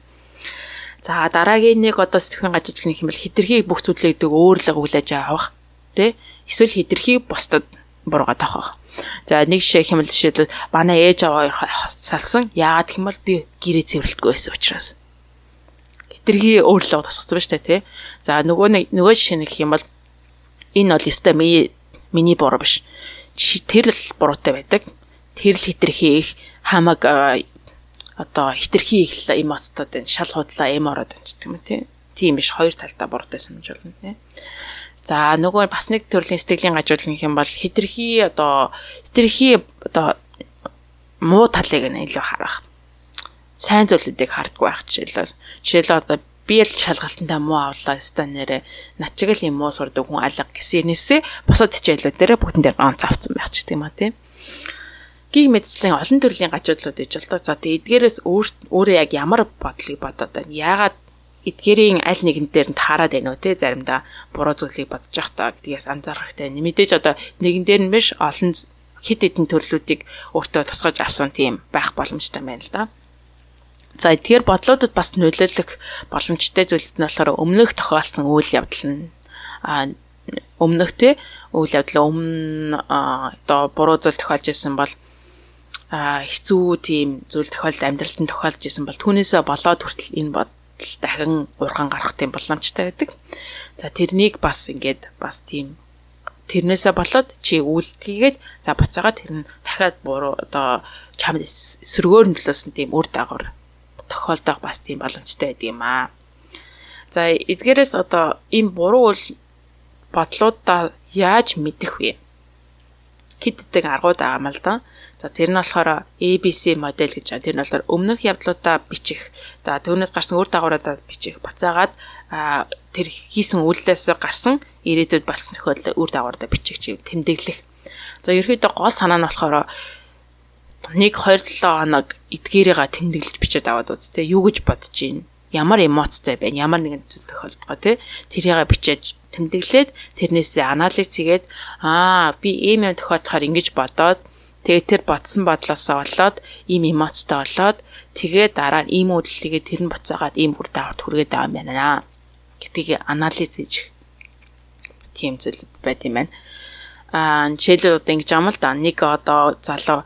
Speaker 2: За дараагийн нэг одоо сэтгэхүйн гажуудлын хэмэл хитрхи бүх зүйлээ гэдэг өөр л үглэж авах тий эсвэл хитрхи бусдад буруугаад авах. За нэг жишээ хэмэл жишээлбэл манай ээж аваа салсан яагаад гэвэл би гэрээ цэвэрлэхгүй байсан учраас хитрхи өөрлөө тасгацсан ба штэ тий. За нөгөө нэг нөгөө жишээ нэг юм бол энэ бол өстой миний миний буруу биш. Тэр л буруутай байдаг. Тэр л хитрхи их хамаг одоо хитрхи их эмоцтод энэ шал худлаа эм ороод байна тийм үү тий. Тийм биш хоёр талдаа буруутай санаж болно тий. За нөгөө бас нэг төрлийн сэтгэлийн гажуулын юм бол хитрхи одоо хитрхи одоо муу талыг нь илүү харах. Сайн зүйлүүдийг хардггүй байх жишээлбэл жишээлбэл одоо би л шалгалтандаа муу авлаа өстой нэрэ над чиг л юм муу сурдаг хүн алга гэсэнээсээ бусад хичээлүүдээрээ бүгдэн дээр ганц авцсан байх ч тийм а тийм гиг мэдчлэн олон төрлийн гажуудлууд иж бол тоо. За тэгээ эдгээрээс өөрөө яг ямар бодлыг бодоод байна? Яагаад эдгээрийн аль нэгэн дээр нь таарад байна уу те заримдаа буруу зүйлийг бодож явах та гэдгээс анзаарахтай. Мэдээж одоо нэгэн дээр нь биш олон хит хитэн төрлүүдийг өөртөө тусгаж авсан тийм байх боломжтой байна л да. За эдгээр бодлуудад бас нөлөөлөх боломжтой зүйлүүд нь болохоор өмнөх тохиолдсон үйл явдал нь а өмнөх те үйл явдал өмнө одоо буруу зүйл тохиолж ирсэн бол хэцүү тийм зүйл тохиолдол амьдралд нь тохиолж исэн бол түүнээсээ болоод хүртэл энэ бодол дахин урган гарах тийм боломжтой байдаг. За тэрнийг бас ингээд бас тийм тэрнээсээ болоод чи үйлдэлгээд за буцаага тэр нь дахиад буруу одоо чамд эсрэгөөр нөлөөсөн тийм үр дагавар тохиолдох бас тийм боломжтой байдаг юм аа. За эдгээрээс одоо ийм буруу бодлуудаа яаж мэдэх вэ? Хиддэг аргууд байгаа юм л да. За тэр нь болохоор ABC модель гэж байна. Тэр нь болохоор өмнөх явдлуудаа бичих. За түүнээс гарсан үр дагавруудаа бичих. Бацаагаад тэр хийсэн үйлдэлээс гарсан ирээдүйд болсон тохиолдол үр дагавруудаа бичих чи тэмдэглэх. За ерөөдөө гол санаа нь болохоор нэг 2-7 хоног эдгээрийга тэмдэглэж бичээд аваад үз тээ юу гэж бодож байна ямар эмоцтой байна ямар нэгэн байгаа тий тэрийгээ бичээж тэмдэглээд тэрнээсээ анализ хийгээд аа би ийм юм тохиолдохоор ингэж бодоод Тэгээд тэр бодсон бодлоосоо болоод ийм эмоцтой болоод тэгээд дараа нь ийм үйлдэлгээ тэр нь буцаагаад ийм үр дагавар хүргээд байгаа юм байна. гэдгийг анализ хийж тийм зүйл байт юм байна. Аа жишээлбэл одоо ингэж юм л да нэг одоо залуу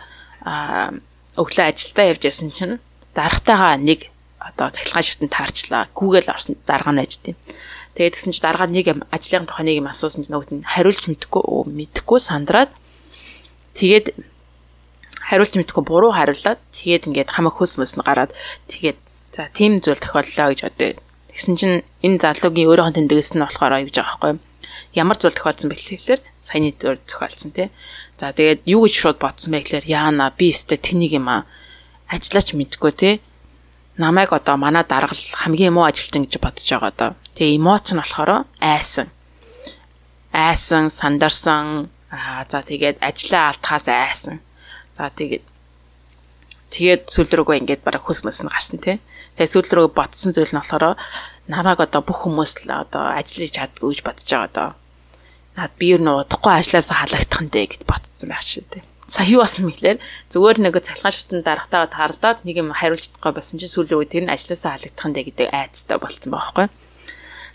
Speaker 2: өглөө ажилдаа явж ясан чинь дарагтайгаа нэг одоо цахилгаан шигтэн таарчлаа. Google орсон дарга нь байж тийм. Тэгээд тэгсэн чинь дарга нэг ажлын тухай нэг юм асуусан чинь нөгөөд нь хариулж мэдхгүй мэдхгүй сандраад тэгээд хариулт мэдхгүй буруу хариулаад тэгээд ингээд хамаг хөөс мөс нь гараад тэгээд за тийм зүйл тохиоллоо гэж бодъё. Тэгсэн чинь энэ залуугийн өөрийнх нь тэмдэгс нь болохоор юу гэж байгаа байхгүй? Ямар зүйл тохиолдсон бэ гэхээр саяны зүйл тохиолдсон тий. За тэгээд юу гэж шууд бодсон бэ гэхээр яана би өстө тэнийг юм аа ажиллаач мэдгүй тий. Намайг одоо манай даргал хамгийн муу ажилтан гэж бодож байгаа доо. Тэгээ эмоц нь болохоор айсан. Айсан, сандарсан, аа за тэгээд ажлаа алдхаас айсан За тэгээд тэгээд сүүл рүүгээ ингээд бараг хөс мөс нь гарсан тий. Тэгээд сүүл рүү ботсон зүйл нь болохоор намайг одоо бүх хүмүүс л одоо ажиллаж чаддгүй гэж бодож байгаа доо. Наад би юу нөө удахгүй ажилласаа халагдах нь дээ гэд ботсон байх шүү дээ. Сая юу болсон мэхлээр зүгээр нэг цалхан шатнд дарагтайгаа таарлаад нэг юм хариулж чадахгүй болсон чинь сүүл рүү тэр нь ажилласаа халагдах нь дээ гэдэг айцтай болцсон байхгүй.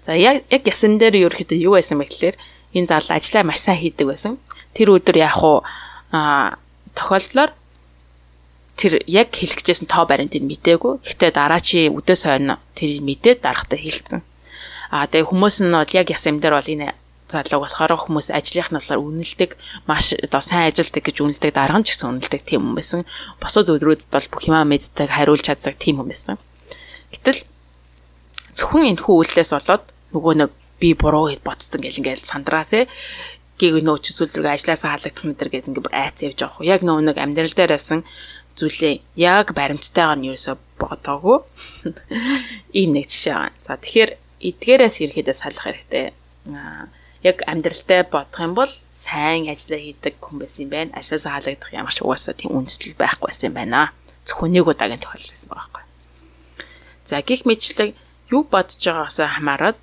Speaker 2: За яг яг ясан дээр ерөөхдөө юу байсан бэ гэхлээр энэ зал ажиллаа маш сайн хийдэг байсан. Тэр өдөр яг уу а тохиолдлоор тэр яг хэлчихсэн тоо баримтыг мдээгүй. Гэхдээ дараа чи үдээс хойно тэр мэдээд дарахтаа хэлсэн. Аа тэгээ хүмүүс нь бол яг ясам дээр бол энэ залуу болохоор хүмүүс ажлынх нь болохоор үнэлдэг маш одоо сайн ажилдаг гэж үнэлдэг дарга нь ч гэсэн үнэлдэг тийм хүн байсан. Босоо зөвдрүүд бол бүх юмаа мэддэг хариулж чаддаг тийм хүн байсан. Гэтэл зөвхөн энэ хүү үйлдэлээс болоод нөгөө нэг би буруу гэж ботцсон гэл ингээл сандраа тий гийг нөө чи сүлрэг ажилласаа халагдах мэтэр гэдэг ингээ бүр айц явж хөө. Яг нөө нэг амьдрал дээр байсан зүйлээ яг баримттайгаар нь юусоо бодоогүй. <laughs> Ийм нэг жишээ байна. За тэгэхээр эдгээрээс ерөөдөө салах хэрэгтэй. Яг амьдралтай бодох юм бол сайн ажиллаа хийдэг хүн байсан юм байна. Ажлаасаа халагдах ямар ч угаасаа тийм үндэслэл байхгүй байсан юм байна. Зөвхөн нэг удаагийн тохиолдол байсан байгаа байхгүй. За гих мэтлэг юу бодож байгаагаасаа хамаарат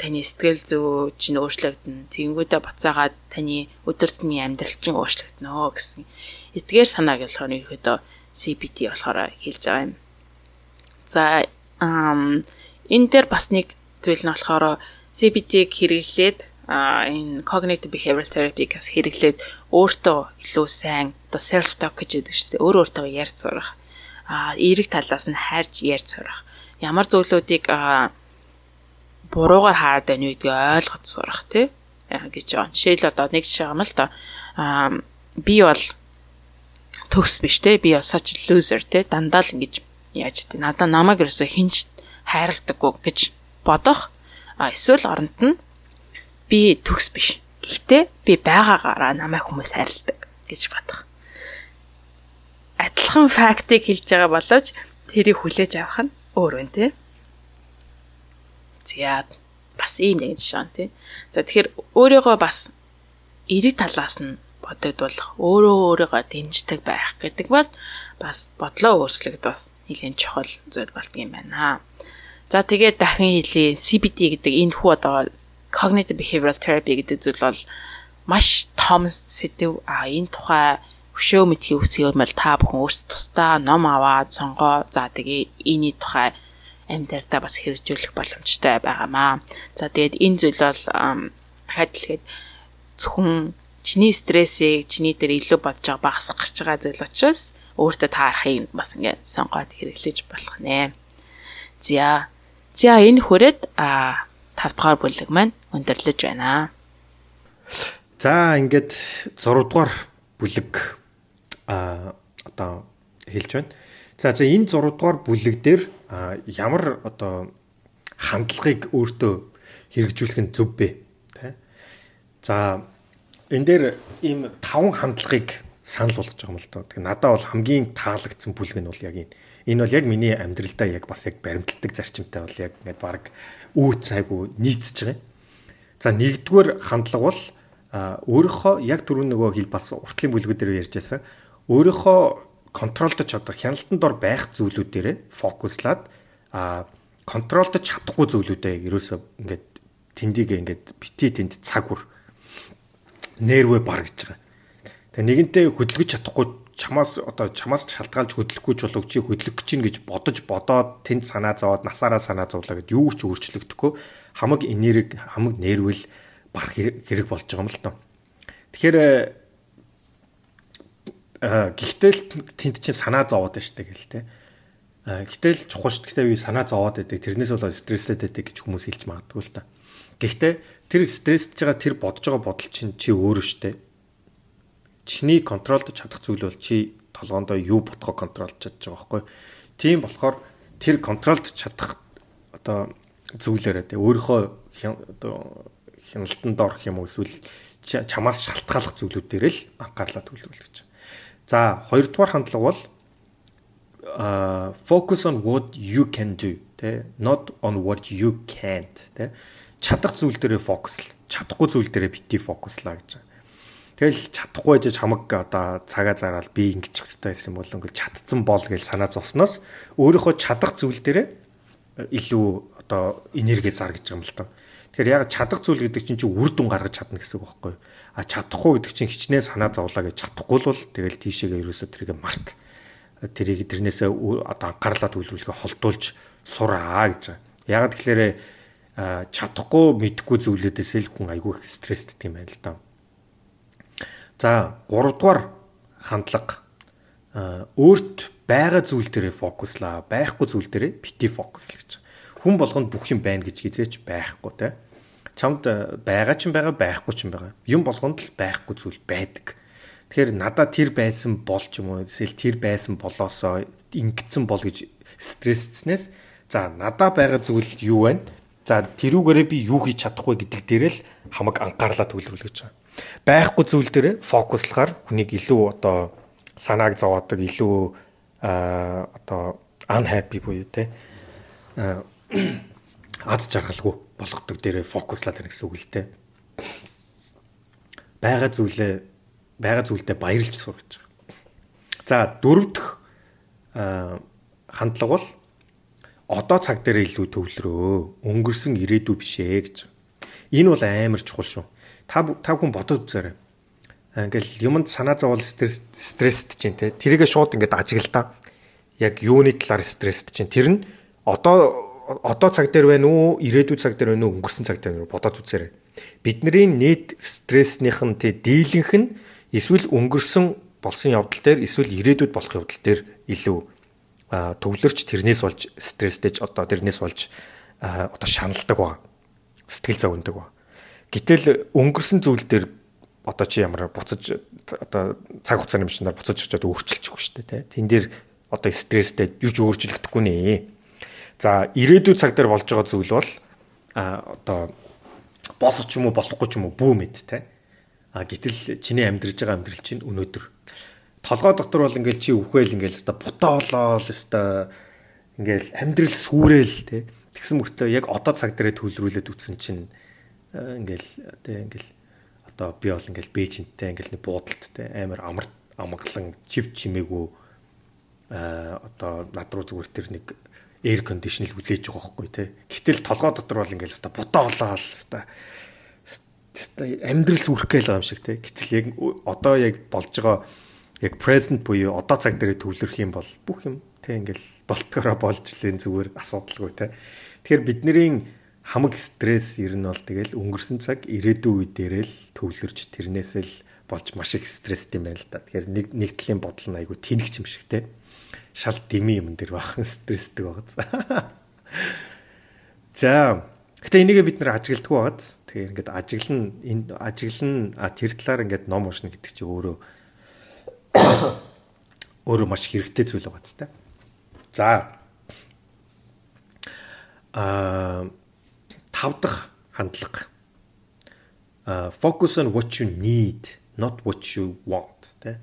Speaker 2: таны сэтгэл зүй чинь өөрчлөгдөн. Тэгэнгүүтээ буцаагаад таны өдөр тутмын амьдрал чинь өөрчлөгдөнө гэсэн. Эдгээр санааг болохоор ерөөдөө CBT болохоор хэлж байгаа юм. За энэ дээр бас нэг зүйл нь болохоор CBT-г хэрэглээд энэ cognitive behavioral therapy гэс хэрэглээд өөртөө илүү сайн одоо self talk гэж яддаг шүү дээ. Өөр өөртөө ярьж сурах. А эерэг талаас нь хайрж ярьж сурах. Ямар зүйлүүдийг буруугаар хаард байна гэдгийг ойлгож сурах тий гэж байгаа. Жишээл одоо нэг жишээ юм л да. А би бол төгс биш те би бас such loser те дандаа л ингэж яаж тий надаа намайг ерөөсө хинж хайрладаггүй гэж бодох эсвэл оронд нь би төгс биш. Гэхдээ би байгаагаараа намайг хүмүүс хайрладаг гэж бодох. Адилхан фактыг хэлж байгаа боловч тэрийг хүлээж авах нь өөр байна тий. За бас ийм нэг жишээ нь тий. За тэгэхээр өөрийгөө бас эрэг талаас нь бодогдуулах, өөрөө өөрийгөө дэмждэг байх гэдэг бол бас бодлоо өөрчлөгд бас нэгэн чухал зүйл болдго юм байна. За тэгээд дахин хэлье CBT гэдэг энэ хүү одоо cognitive behavioral therapy гэдэг зүйл бол маш том сэдв а энэ тухай хөшөө мэдхий үсгиймэл та бүхэн өөрсдөө тусдаа ном аваад сонгоо за тэгээ энэ тухай амьдарта бас хэрэгжүүлэх боломжтой байгаамаа. За тэгээд энэ зүйл бол хадлагэд зөвхөн чиний стрессийг чиний дээр илүү бодож байгаа багасгах гэж байгаа зүйл учраас өөртөө таарахыг бас ингээд сонгоод хэрэглэж болох нэ. За. За энэ хүрээд а 5 дугаар бүлэг маань өндөрлөж байна.
Speaker 1: За ингээд 6 дугаар бүлэг а одоо хэлж байна. За за энэ 6 дугаар бүлэг дээр ямар одоо хандлагыг өөртөө хэрэгжүүлэх нь зөв бэ? Тэ. За энэ дээр ийм таван хандлагыг санал болгож байгаа юм л доо. Тэгээ надад бол хамгийн таалагдсан бүлэг нь бол яг энэ. Энэ бол яг миний амьдралдаа яг бас яг баримтлагдаг зарчимтай бол яг ингээд баг үүд цайгу нийцж байгаа юм. За нэгдүгээр хандлага бол өөрийнхөө яг түрүү нөгөө хэл бас уртлын бүлгүүдээр ярьж байсан. Өөрийнхөө контролдож чадах хяналтанд дор байх зүйлүүдээр фокуслаад а контролдож чадахгүй зүйлүүдээ ерөөсөө ингээд тэндийг ингээд бити тэнд цаг үр нервэ баргаж байгаа. Тэгээ нэгэнтээ хөдөлгөж чадахгүй чамаас одоо чамаас шалтгаалж хөдлөхгүй ч болов чи хөдлөх чинь гэж бодож бодоод тэнд санаа зовоод насаараа санаа зовлаа гэд юу ч өөрчлөгдөхгүй хамаг энерги хамаг нервэл барах хэрэг болж байгаа юм л тоо. Тэгэхээр Гэхдээ л тэнд чинь санаа зовоод байна штэ гэл те. Гэтэл чухал шүү. Гэхдээ би санаа зовоод байдаг. Тэрнээс болоод стресслээд байдаг гэж хүмүүс хэлж магадгүй л та. Гэхдээ тэр стрессж байгаа тэр бодож байгаа бодол чинь чи өөрөө штэ. Чиний контролдож чадах зүйл бол чи толгоондоо юу бодохоо контролж чадж байгаа байхгүй. Тийм болохоор тэр контролд чадах одоо зүйлээрээ те өөрийнхөө одоо хяналтанд орох юм эсвэл чамаас шалтгааллах зүйлүүдээр л анхаарлаа төвлөрүүлж. За хоёрдугаар хандлага бол focus on what you can do тэ not on what you can't тэ чадах зүйл дээрээ фокуслаа чадахгүй зүйл дээрээ бити фокуслаа гэж байна. Тэгэл чадахгүй байж хамаг одоо цагаа зараад би ингэчих хэрэгтэй байсан бол ингээл чадцсан бол гэж санаа зовсноос өөрийнхөө чадах зүйл дээрээ илүү одоо энерги зар гэж юм л тоо. Тэгэхээр яг чадах зүйл гэдэг чинь чи үр дүн гаргаж чадна гэсэн үг байхгүй юу? а чадахгүй гэдэг чинь хичнээн санаа зовлаа гэж чадахгүй л бол тэгэл тийшээгээ ерөөсөө тэрийг март тэрийг тэрнээсээ одоо анхаарлаа төвлөрүүлэхэ холдуулж сураа гэж. Яг тэгэхээр чадахгүй мэдхгүй зүйлүүдээс л хүн айгүй их стресстэй юм байна л да. За 3 дугаар хандлага өөрт байгаа зүйл дээрээ фокуслаа, байхгүй зүйл дээрээ бити фокуслаа гэж. Хүн болгонд бүх юм байна гэж хизээч байхгүй те чамд байгаа ч юм байгаа байхгүй ч юм байгаа. Юм болгонд л байхгүй зүйл байдаг. Тэгэхээр надад тэр байсан бол ч юм уу эсвэл тэр байсан болоосоо ингэсэн бол гэж стрессцнээс за надад байгаа зүйл юу вэ? За тэрүүгээрээ би юу хийж чадахгүй гэдэг дээрээ л хамаг анхаарлаа төвлөрүүлж байгаа. Байхгүй зүйл дээрээ фокуслахаар хүнийг илүү одоо санааг зовоодог илүү а одоо unhappy буюу те аз жаргалгүй болгодог дээрээ фокуслаад байна гэсэн үг л дээ. Бага зүйлээ бага зүйлдээ баярлж сур гэж байгаа. За дөрөв дэх хандлага бол одоо цаг дээр илүү төвлөрөө. Өнгөрсөн ирээдүй биш ээ гэж. Энэ бол амар чухал шүү. Та та хүн бодоод үзээрэй. Ингээл юмд санаа зовол стрессд чинь те. Тэрийгэ шууд ингээд ажиглаа. Яг юуны талаар стрессд чинь тэр нь одоо одоо цаг дээр байна уу, ирээдүйд цаг дээр байна уу, өнгөрсөн цаг дээр бодоод үзээрэй. Бидний нийт стресснийх нь тий дийлэнх нь эсвэл өнгөрсөн болсон явдал дээр эсвэл ирээдүйд болох явдал дээр илүү төвлөрч тэрнээс болж стресстэйж одоо тэрнээс болж одоо шаналдаг ба сэтгэл зовндаг ба. Гэтэл өнгөрсөн зүйл дээр одоо чи ямар буцаж одоо цаг хугацааны машинаар буцаж очиод өөрчилчихгүй шүү дээ тий. Тэн дээр одоо стресстэй юу ч өөрчлөгдөхгүй нэ. За ирээдүйд цаг дээр болж байгаа зүйл бол а одоо болох ч юм уу болохгүй ч юм уу бүү мэд те. А гэтэл чиний амьдрэж байгаа амьдрал чинь өнөөдөр толгой дотор бол ингээл чи үхэл ингээл өста бутаа болоо л өста ингээл амьдрал сүрэл те. Тэгсэн мөртлөө яг одоо цаг дээрээ төлрүүлээд үтсэн чинь ингээл те ингээл одоо би бол ингээл бэжэнтэй ингээл нэг буудалт те амар амар амгалан чив чимээгүй а одоо над руу зүгээр тэр нэг air conditioner хүлээж байгаа байхгүй тий. Гэтэл толгой дотор бол ингээл хэвээр бутаа олоо л хэвээр амьдрал сүрэх гээл байгаа юм шиг тий. Гэтэл яг одоо яг болж байгаа яг present буюу одоо цаг дээр төвлөрөх юм бол бүх юм тий ингээл болтгороо болж лэн зүгээр асуудалгүй тий. Тэгэхээр бидний хамаг стресс ер нь бол тэгэл өнгөрсөн цаг ирээдүйн үе дээрээ л төвлөрч тэрнээс л болж маш их стресстэй юм байна л да. Тэгэхээр нэг нэг талын бодол нь айгүй тэнэгч юм шиг тий шал дими юм дээр бахан <laughs> стресстэй байгаа. За гэтээ энийгээ бид нэр ажигладаг байгаад тэгээ ингээд ажиглан энэ ажиглан тэр талаар ингээд ном уншна гэдэг чинь өөрөө <coughs> өөрөө маш хэрэгтэй зүйл байгаа ч та. За а тав дахь хандлага focus on what you need not what you want тэ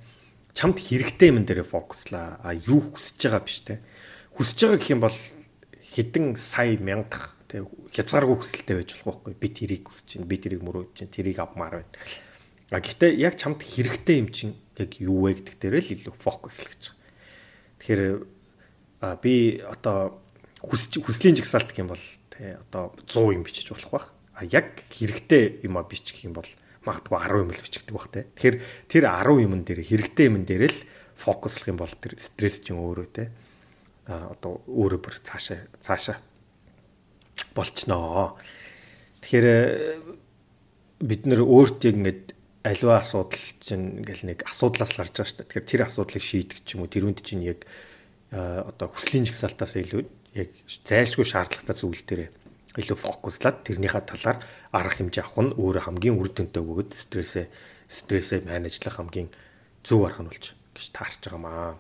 Speaker 1: чамд хэрэгтэй юм дээр фокуслаа. А юу хүсэж байгаа биш те. Хүсэж байгаа гэх юм бол хэдэн сая мянга те хязгааргүй хүсэлтэй байж болох байхгүй. Би тэрийг хүсэж чинь, би тэрийг мөрөөж чинь, тэрийг авмаар байна. А гэхдээ яг чамд хэрэгтэй юм чинь яг юу вэ гэдэг дээр л илүү байгаа. Тэгэхээр би одоо хүсэж хүслийн жагсаалт гэх юм бол те одоо 100 юм бичиж болох бах. А яг хэрэгтэй юм а бичих юм бол магадгүй 10 юм л бичигдэг бах те. Тэгэхээр тэр 10 юм дээр хэрэгтэй юм дээр л фокуслах юм бол тэр стресс чинь өөрөө те. А одоо өөрөө бүр цаашаа цаашаа болчноо. Тэгэхээр э, бид нэр өөртөө ингээд аливаа асуудал чинь ингээл нэг асуудлаас л гарч байгаа шүү дээ. Тэгэхээр тэр асуудлыг шийдэх ч юм уу тэрүүнд чинь яг одоо хүслийн жагсаалтаас илүү яг зайлшгүй шаардлагатай зүйл дээр илүү фокуслаад тэрнийхээ талаар арга хэмжээ авах нь өөрөө хамгийн үр дүнтэй бөгөөд стрессээ стрессээ менежлэх хамгийн зөв арга нь болж гэж таарч байгаа маа.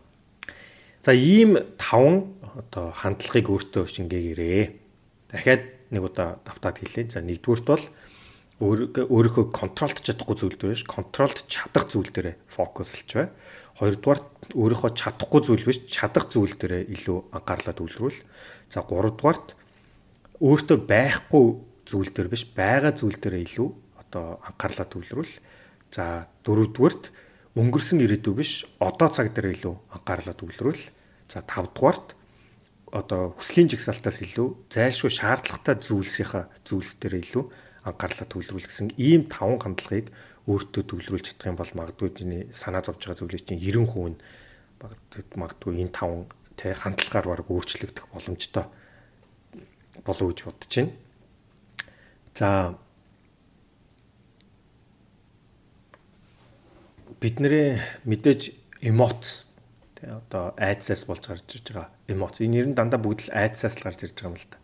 Speaker 1: За ийм таван одоо хандлагыг өөртөө шингээгээрээ. Дахиад нэг удаа давтаад хэлээ. За нэгдүгüрт бол өөрийнхөө контролд чадахгүй зүйл дээр биш, контролд чадах зүйл дээр фокуслж бай. Хоёрдугаар өөрийнхөө чадахгүй зүйл биш, чадах зүйл дээр илүү анхаарлаа төвлөрүүл. За гуравдугаарт өөртөө байхгүй зүйл дээр биш байгаа зүйл дээр илүү одоо анхаарлаа төвлөрүүл. За дөрөвдүгürt өнгөрсөн ирээдүй биш одоо цаг дээр илүү анхаарлаа төвлөрүүл. За тавдугаарт одоо хүслийн жигсаалтаас илүү зайлшгүй шаардлагатай зүйлсийнхаа зүйлс дээр илүү анхаарлаа төвлөрүүл гэсэн ийм таван хандлагыг өөртөө төвлөрүүлж чадах юм бол магадгүй чиний санаа зовж байгаа зүйлийг чинь 90% нь магадгүй энэ таван тэ хандлагаар баг өөрчлөгдөх боломжтой болов гэж бодож байна. За бидний мэдээж эмоц тий одоо айдсаас болж гарч ирж байгаа эмоц. Энэ ер нь дандаа бүгд л айдсаас л гарч ирж байгаа юм л да.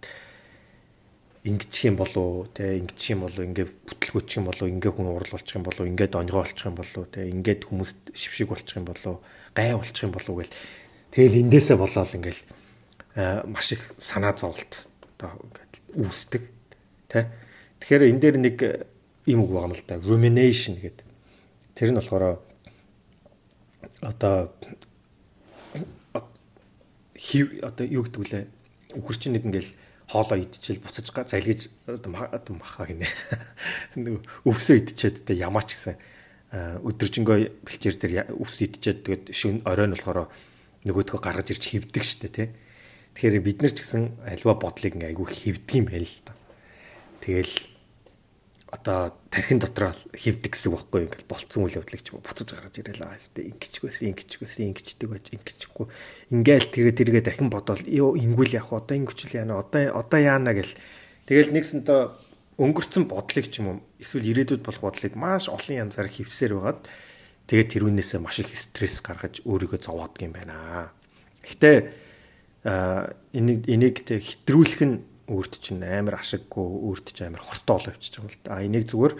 Speaker 1: Ингэчих юм болов тий ингэчих юм болов ингээ бүтлгүүчих юм болов ингээ хүн урал болчих юм болов ингээ доньгоо болчих юм болов тий ингээд хүмүүст шившиг болчих юм болов гай болчих юм болов гэл тэгэл эндээсээ болоод ингээл маш их санаа зовлт одоо ингээд үүсдэг тий. Тэгэхээр энэ дээр нэг юм үг байгаа юм л да. rumination гэдэг. Тэр нь болохоор одоо хив одоо юу гэдэг вүлээ үхэр чинь нэг ингээл хоолоо идчихэл буцаж залгиж одоо маха гинэ. <laughs> Нэг өвсөө идчихэд тэ ямаач гэсэн өдөржингөө бэлчээр дээр өвс идчихэд тэгээд шөн оройн болохоор нөгөөдгөө гаргаж ирж хөвдөг штэ тий. Тэгэхээр бид нар ч гэсэн альва бодлыг ингээ айгүй хэвдэг юм байл л та. Тэгэл одоо тархин дотроо хөвдөг гэсэн байхгүй ингээл болцсон үйл явдлыг ч буцаж гаргаж ирээл аа хэвээ ингэчих байсан ингэчих байсан ингэчдэг байж ингэчихгүй. Ингээл тэгээ тэргээ дахин бодоол ёо ингүүл явах одоо ингэчл яана? Одоо одоо яана гэл. Тэгэл нэгсэнтөө өнгөрцөн бодлыг ч юм уу эсвэл ирээдүйд болох бодлыг маш олон янзаар хөвсээр байгаад тэгээд тэрүүнээсээ маш их стресс гаргаж өөрийгөө зовоод юм байна. Гэхдээ энийг энийг хэтрүүлэх нь өөрт чинь амар ашиггүй өөрт чинь амар хортой ол явчихж байгаа л да. А энийг зүгээр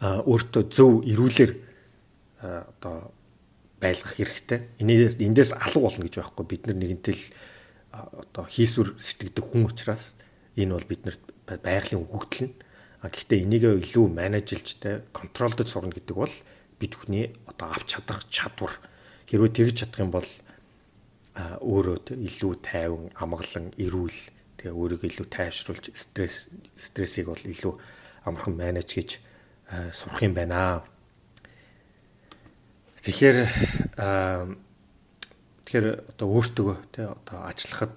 Speaker 1: өөртөө зөв эрүүлэр одоо байлгах хэрэгтэй. Энээс эндээс алга болно гэж байхгүй. Бид нар нэгэнтэл одоо хийсвэр сэтгэдэг хүн учраас энэ бол биднэрт байгалийн өгөгдөл нь. А гэхдээ энийг илүү менежлж тэ контролдож сурна гэдэг бол бид бүхний одоо авч чадах чадвар. Хэрвээ тэгж чадах юм бол өөрөө илүү тайван, амгалан, эрүүл тэгээ өөрийгөө илүү тайвшруулж стресс стрессийг бол илүү амархан менеж хийж сурах юм байна. Тэгэхээр тэгэхээр одоо өөртөө тий одоо ажиллахад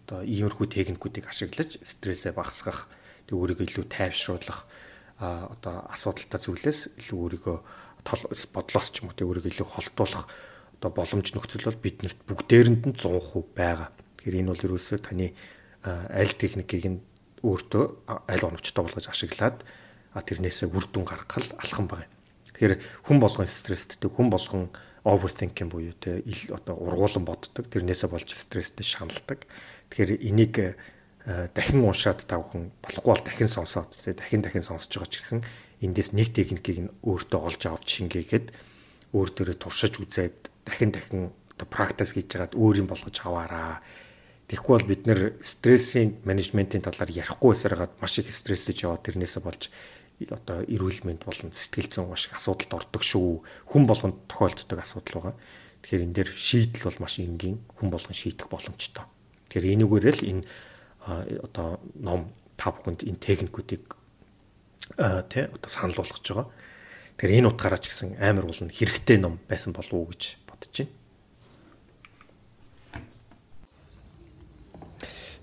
Speaker 1: одоо иймэрхүү техникүүдийг ашиглаж стрессээ багасгах тэг өөрийгөө илүү тайвшруулах одоо асуудалтай зүйлээс илүү өөрийгөө бодлоос ч юм уу тэг өөрийгөө илүү холдуулах одоо боломж нөхцөл бол биднэрт бүгдээрэнд нь 100% байгаа. Тэгэхээр энэ бол ерөөсөө таны аль техникийг нь өөртөө аль оновчтой болгож ашиглаад тэрнээсээ үр дүн гаргах алхам байна. Тэгэхээр хүн болгон стресстэй хүн болгон overthinking буюу те ил одоо ургуулan боддог тэрнээсээ болж стресстэй шаналдаг. Тэгэхээр энийг дахин уншаад тавхан болохгүй бол дахин сонсоод те дахин дахин сонсож байгаа ч гэсэн эндээс нэг техникийг нь өөртөө олж авч шингээгээд өөр дөрөө туршиж үзээд дахин дахин одоо практис хийж хагаад өөрийн болгож аваараа Тэгэхгүй бол бид нэр стрессийн менежментийн талаар ярихгүй байсараад маш их стрессэж яваад тэрнээсээ болж одоо эрүүл мэнд болон сэтгэл зүйн маш их асуудалд ордог шүү. Хүн болгонд тохиолддог асуудал байгаа. Тэгэхээр энэ дээр шийдэл бол маш энгийн хүн болгон шийдэх боломжтой. Тэгэхээр энүүгээр л энэ одоо ном та бүхэнд энэ техникүүдийг тий одоо санал болгож байгаа. Тэгэхээр энэ утгаараа ч гэсэн амар болно хэрэгтэй ном байсан болов уу гэж бодож байна.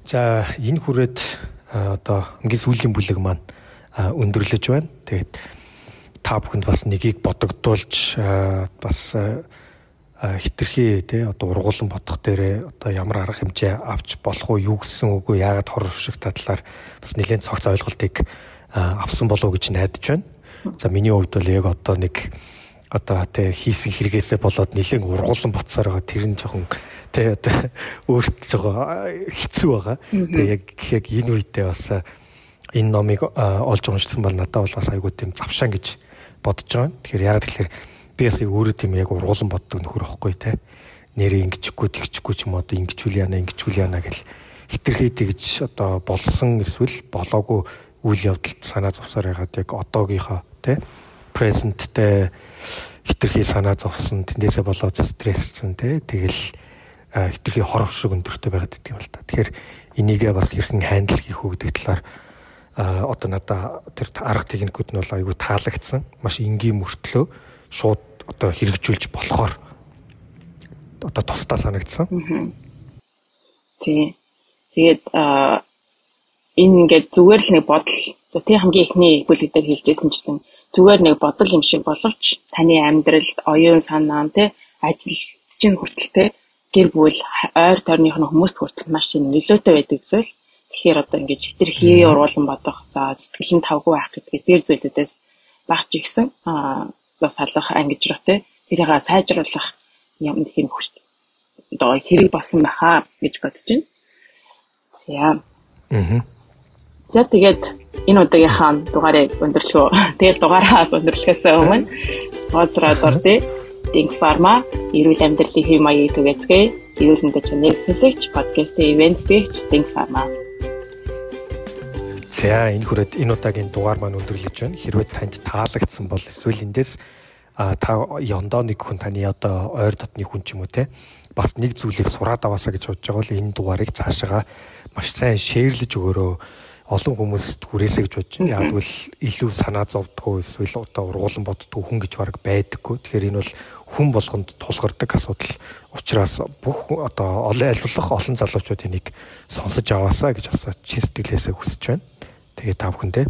Speaker 1: За энэ хүрээд одоо ангийн сүүлийн бүлэг маань өндөрлөж байна. Тэгээд та бүхэнд бас нэгийг бодогдуулж бас хитрхи тий одоо ургуулсан бодох дээрээ одоо ямар арга хэмжээ авч болох уу юу гэсэн үгүй яагаад хор шиг талаар бас нэлээд цогц ойлголтыг авсан болов уу гэж найдаж байна. За миний хувьд бол яг одоо нэг одоо тий хийсэн хэрэгээсээ болоод нэлээд ургуулсан ботсоор байгаа тэр нь жоохон тий одоо өөрт жоо хэцүү байгаа. Тэгээ яг яг энэ үедээ бас энэ номыг олж уншсан бол надад бол бас айгүй тийм завшаан гэж бодож байгаа. Тэгэхээр яг тэгэхээр би бас өөрөө тийм яг ургуулan боддог нөхөр ихгүй тий. Нэрээ ингэчихгүй тэгчихгүй ч юм одоо ингэчүүл яана ингэчүүл яана гэл хитрхий тэгж одоо болсон эсвэл болоогүй үйл явдалд санаа зовсоор ягаад яг одоогийнхоо тий presentтэй хитрхий санаа зовсон тэндээсээ болоод стрессцэн тий тэгэл хитрхи хор шиг өндөртэй байгаад идэв юм л та. Тэгэхээр энийгээ бас хэрхэн хандл хийх үү гэдэг талаар одоо надаа тэр арга техникүүд нь бол айгүй таалагдсан. Маш энгийн мөртлөө шууд одоо хэрэгжүүлж болохоор одоо тусдаа санагдсан.
Speaker 2: Тий. Тэгээд энэ ингээд зүгээр л нэг бодол тий хамгийн ихний бүлэг дээр хэлжсэн ч гэсэн зүгээр нэг бодол юм шиг боловч таны амьдралд оюун санаа тий ажил чинь хүртэл тий гэр бүл ойр тойрных нь хүмүүст хүртэл маш тийм нөлөөтэй байдаг зүйл. Тэгэхээр одоо ингэж хитэр хий ургуулan бодох, за сэтгэл нь тавгүй байх гэдэг дээр зүйлүүдээс багч ихсэн аа бас халах ангижрах те тэрийг сайжруулах юм тийм одоо хэрэг болсон байхаа гэж бодож байна. За. Аа. За тэгээд энэ удаагийнхаа дугаарыг өндөрлөхөө. <laughs> Тэгээд дугаараас өндөрлөхөөс өмнө спонсороод ордё. Think Pharma эрүүл амьдралын хэв маягийг түгээцгээе. Эрүүл мэндийн чанарыг төлөвч подкастын ивент дэгч Think Pharma.
Speaker 1: За энэ хүрээд энэ удаагийн дугаар маань өндөрлөж байна. Хэрвээ танд таалагдсан бол эсвэл эндээс а та яндаа нэг хүн таны одоо ойр дотны хүн ч юм уу те бас нэг зүйлийг сураад аваасаа гэж бодож байгаа бол энэ дугаарыг цаашаа маш сайн шеэрлэж өгөөрөө олон хүмүүст хүрээсэй гэж бодож байна. Яг бол илүү санаа зовдгоо эсвэл одоо ургуулan боддгоо хүн гэж баг байдаггүй. Тэгэхээр энэ бол хүн болгонд тулгардаг асуудал учраас бүх одоо олон альвлах олон залуучууд энийг сонсож аваасаа гэж бас чин сэтгэлээсээ хүсэж байна. Тэгээ та бүхэндээ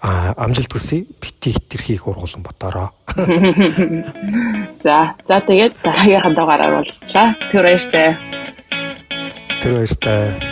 Speaker 1: а амжилт хүсье. Бити хитрхийг ургуулсан бодороо. <laughs>
Speaker 2: За, за тэгээд дараагийнхаа дугаараар уулзлаа. Тэр баяртай.
Speaker 1: Тэр баяртай.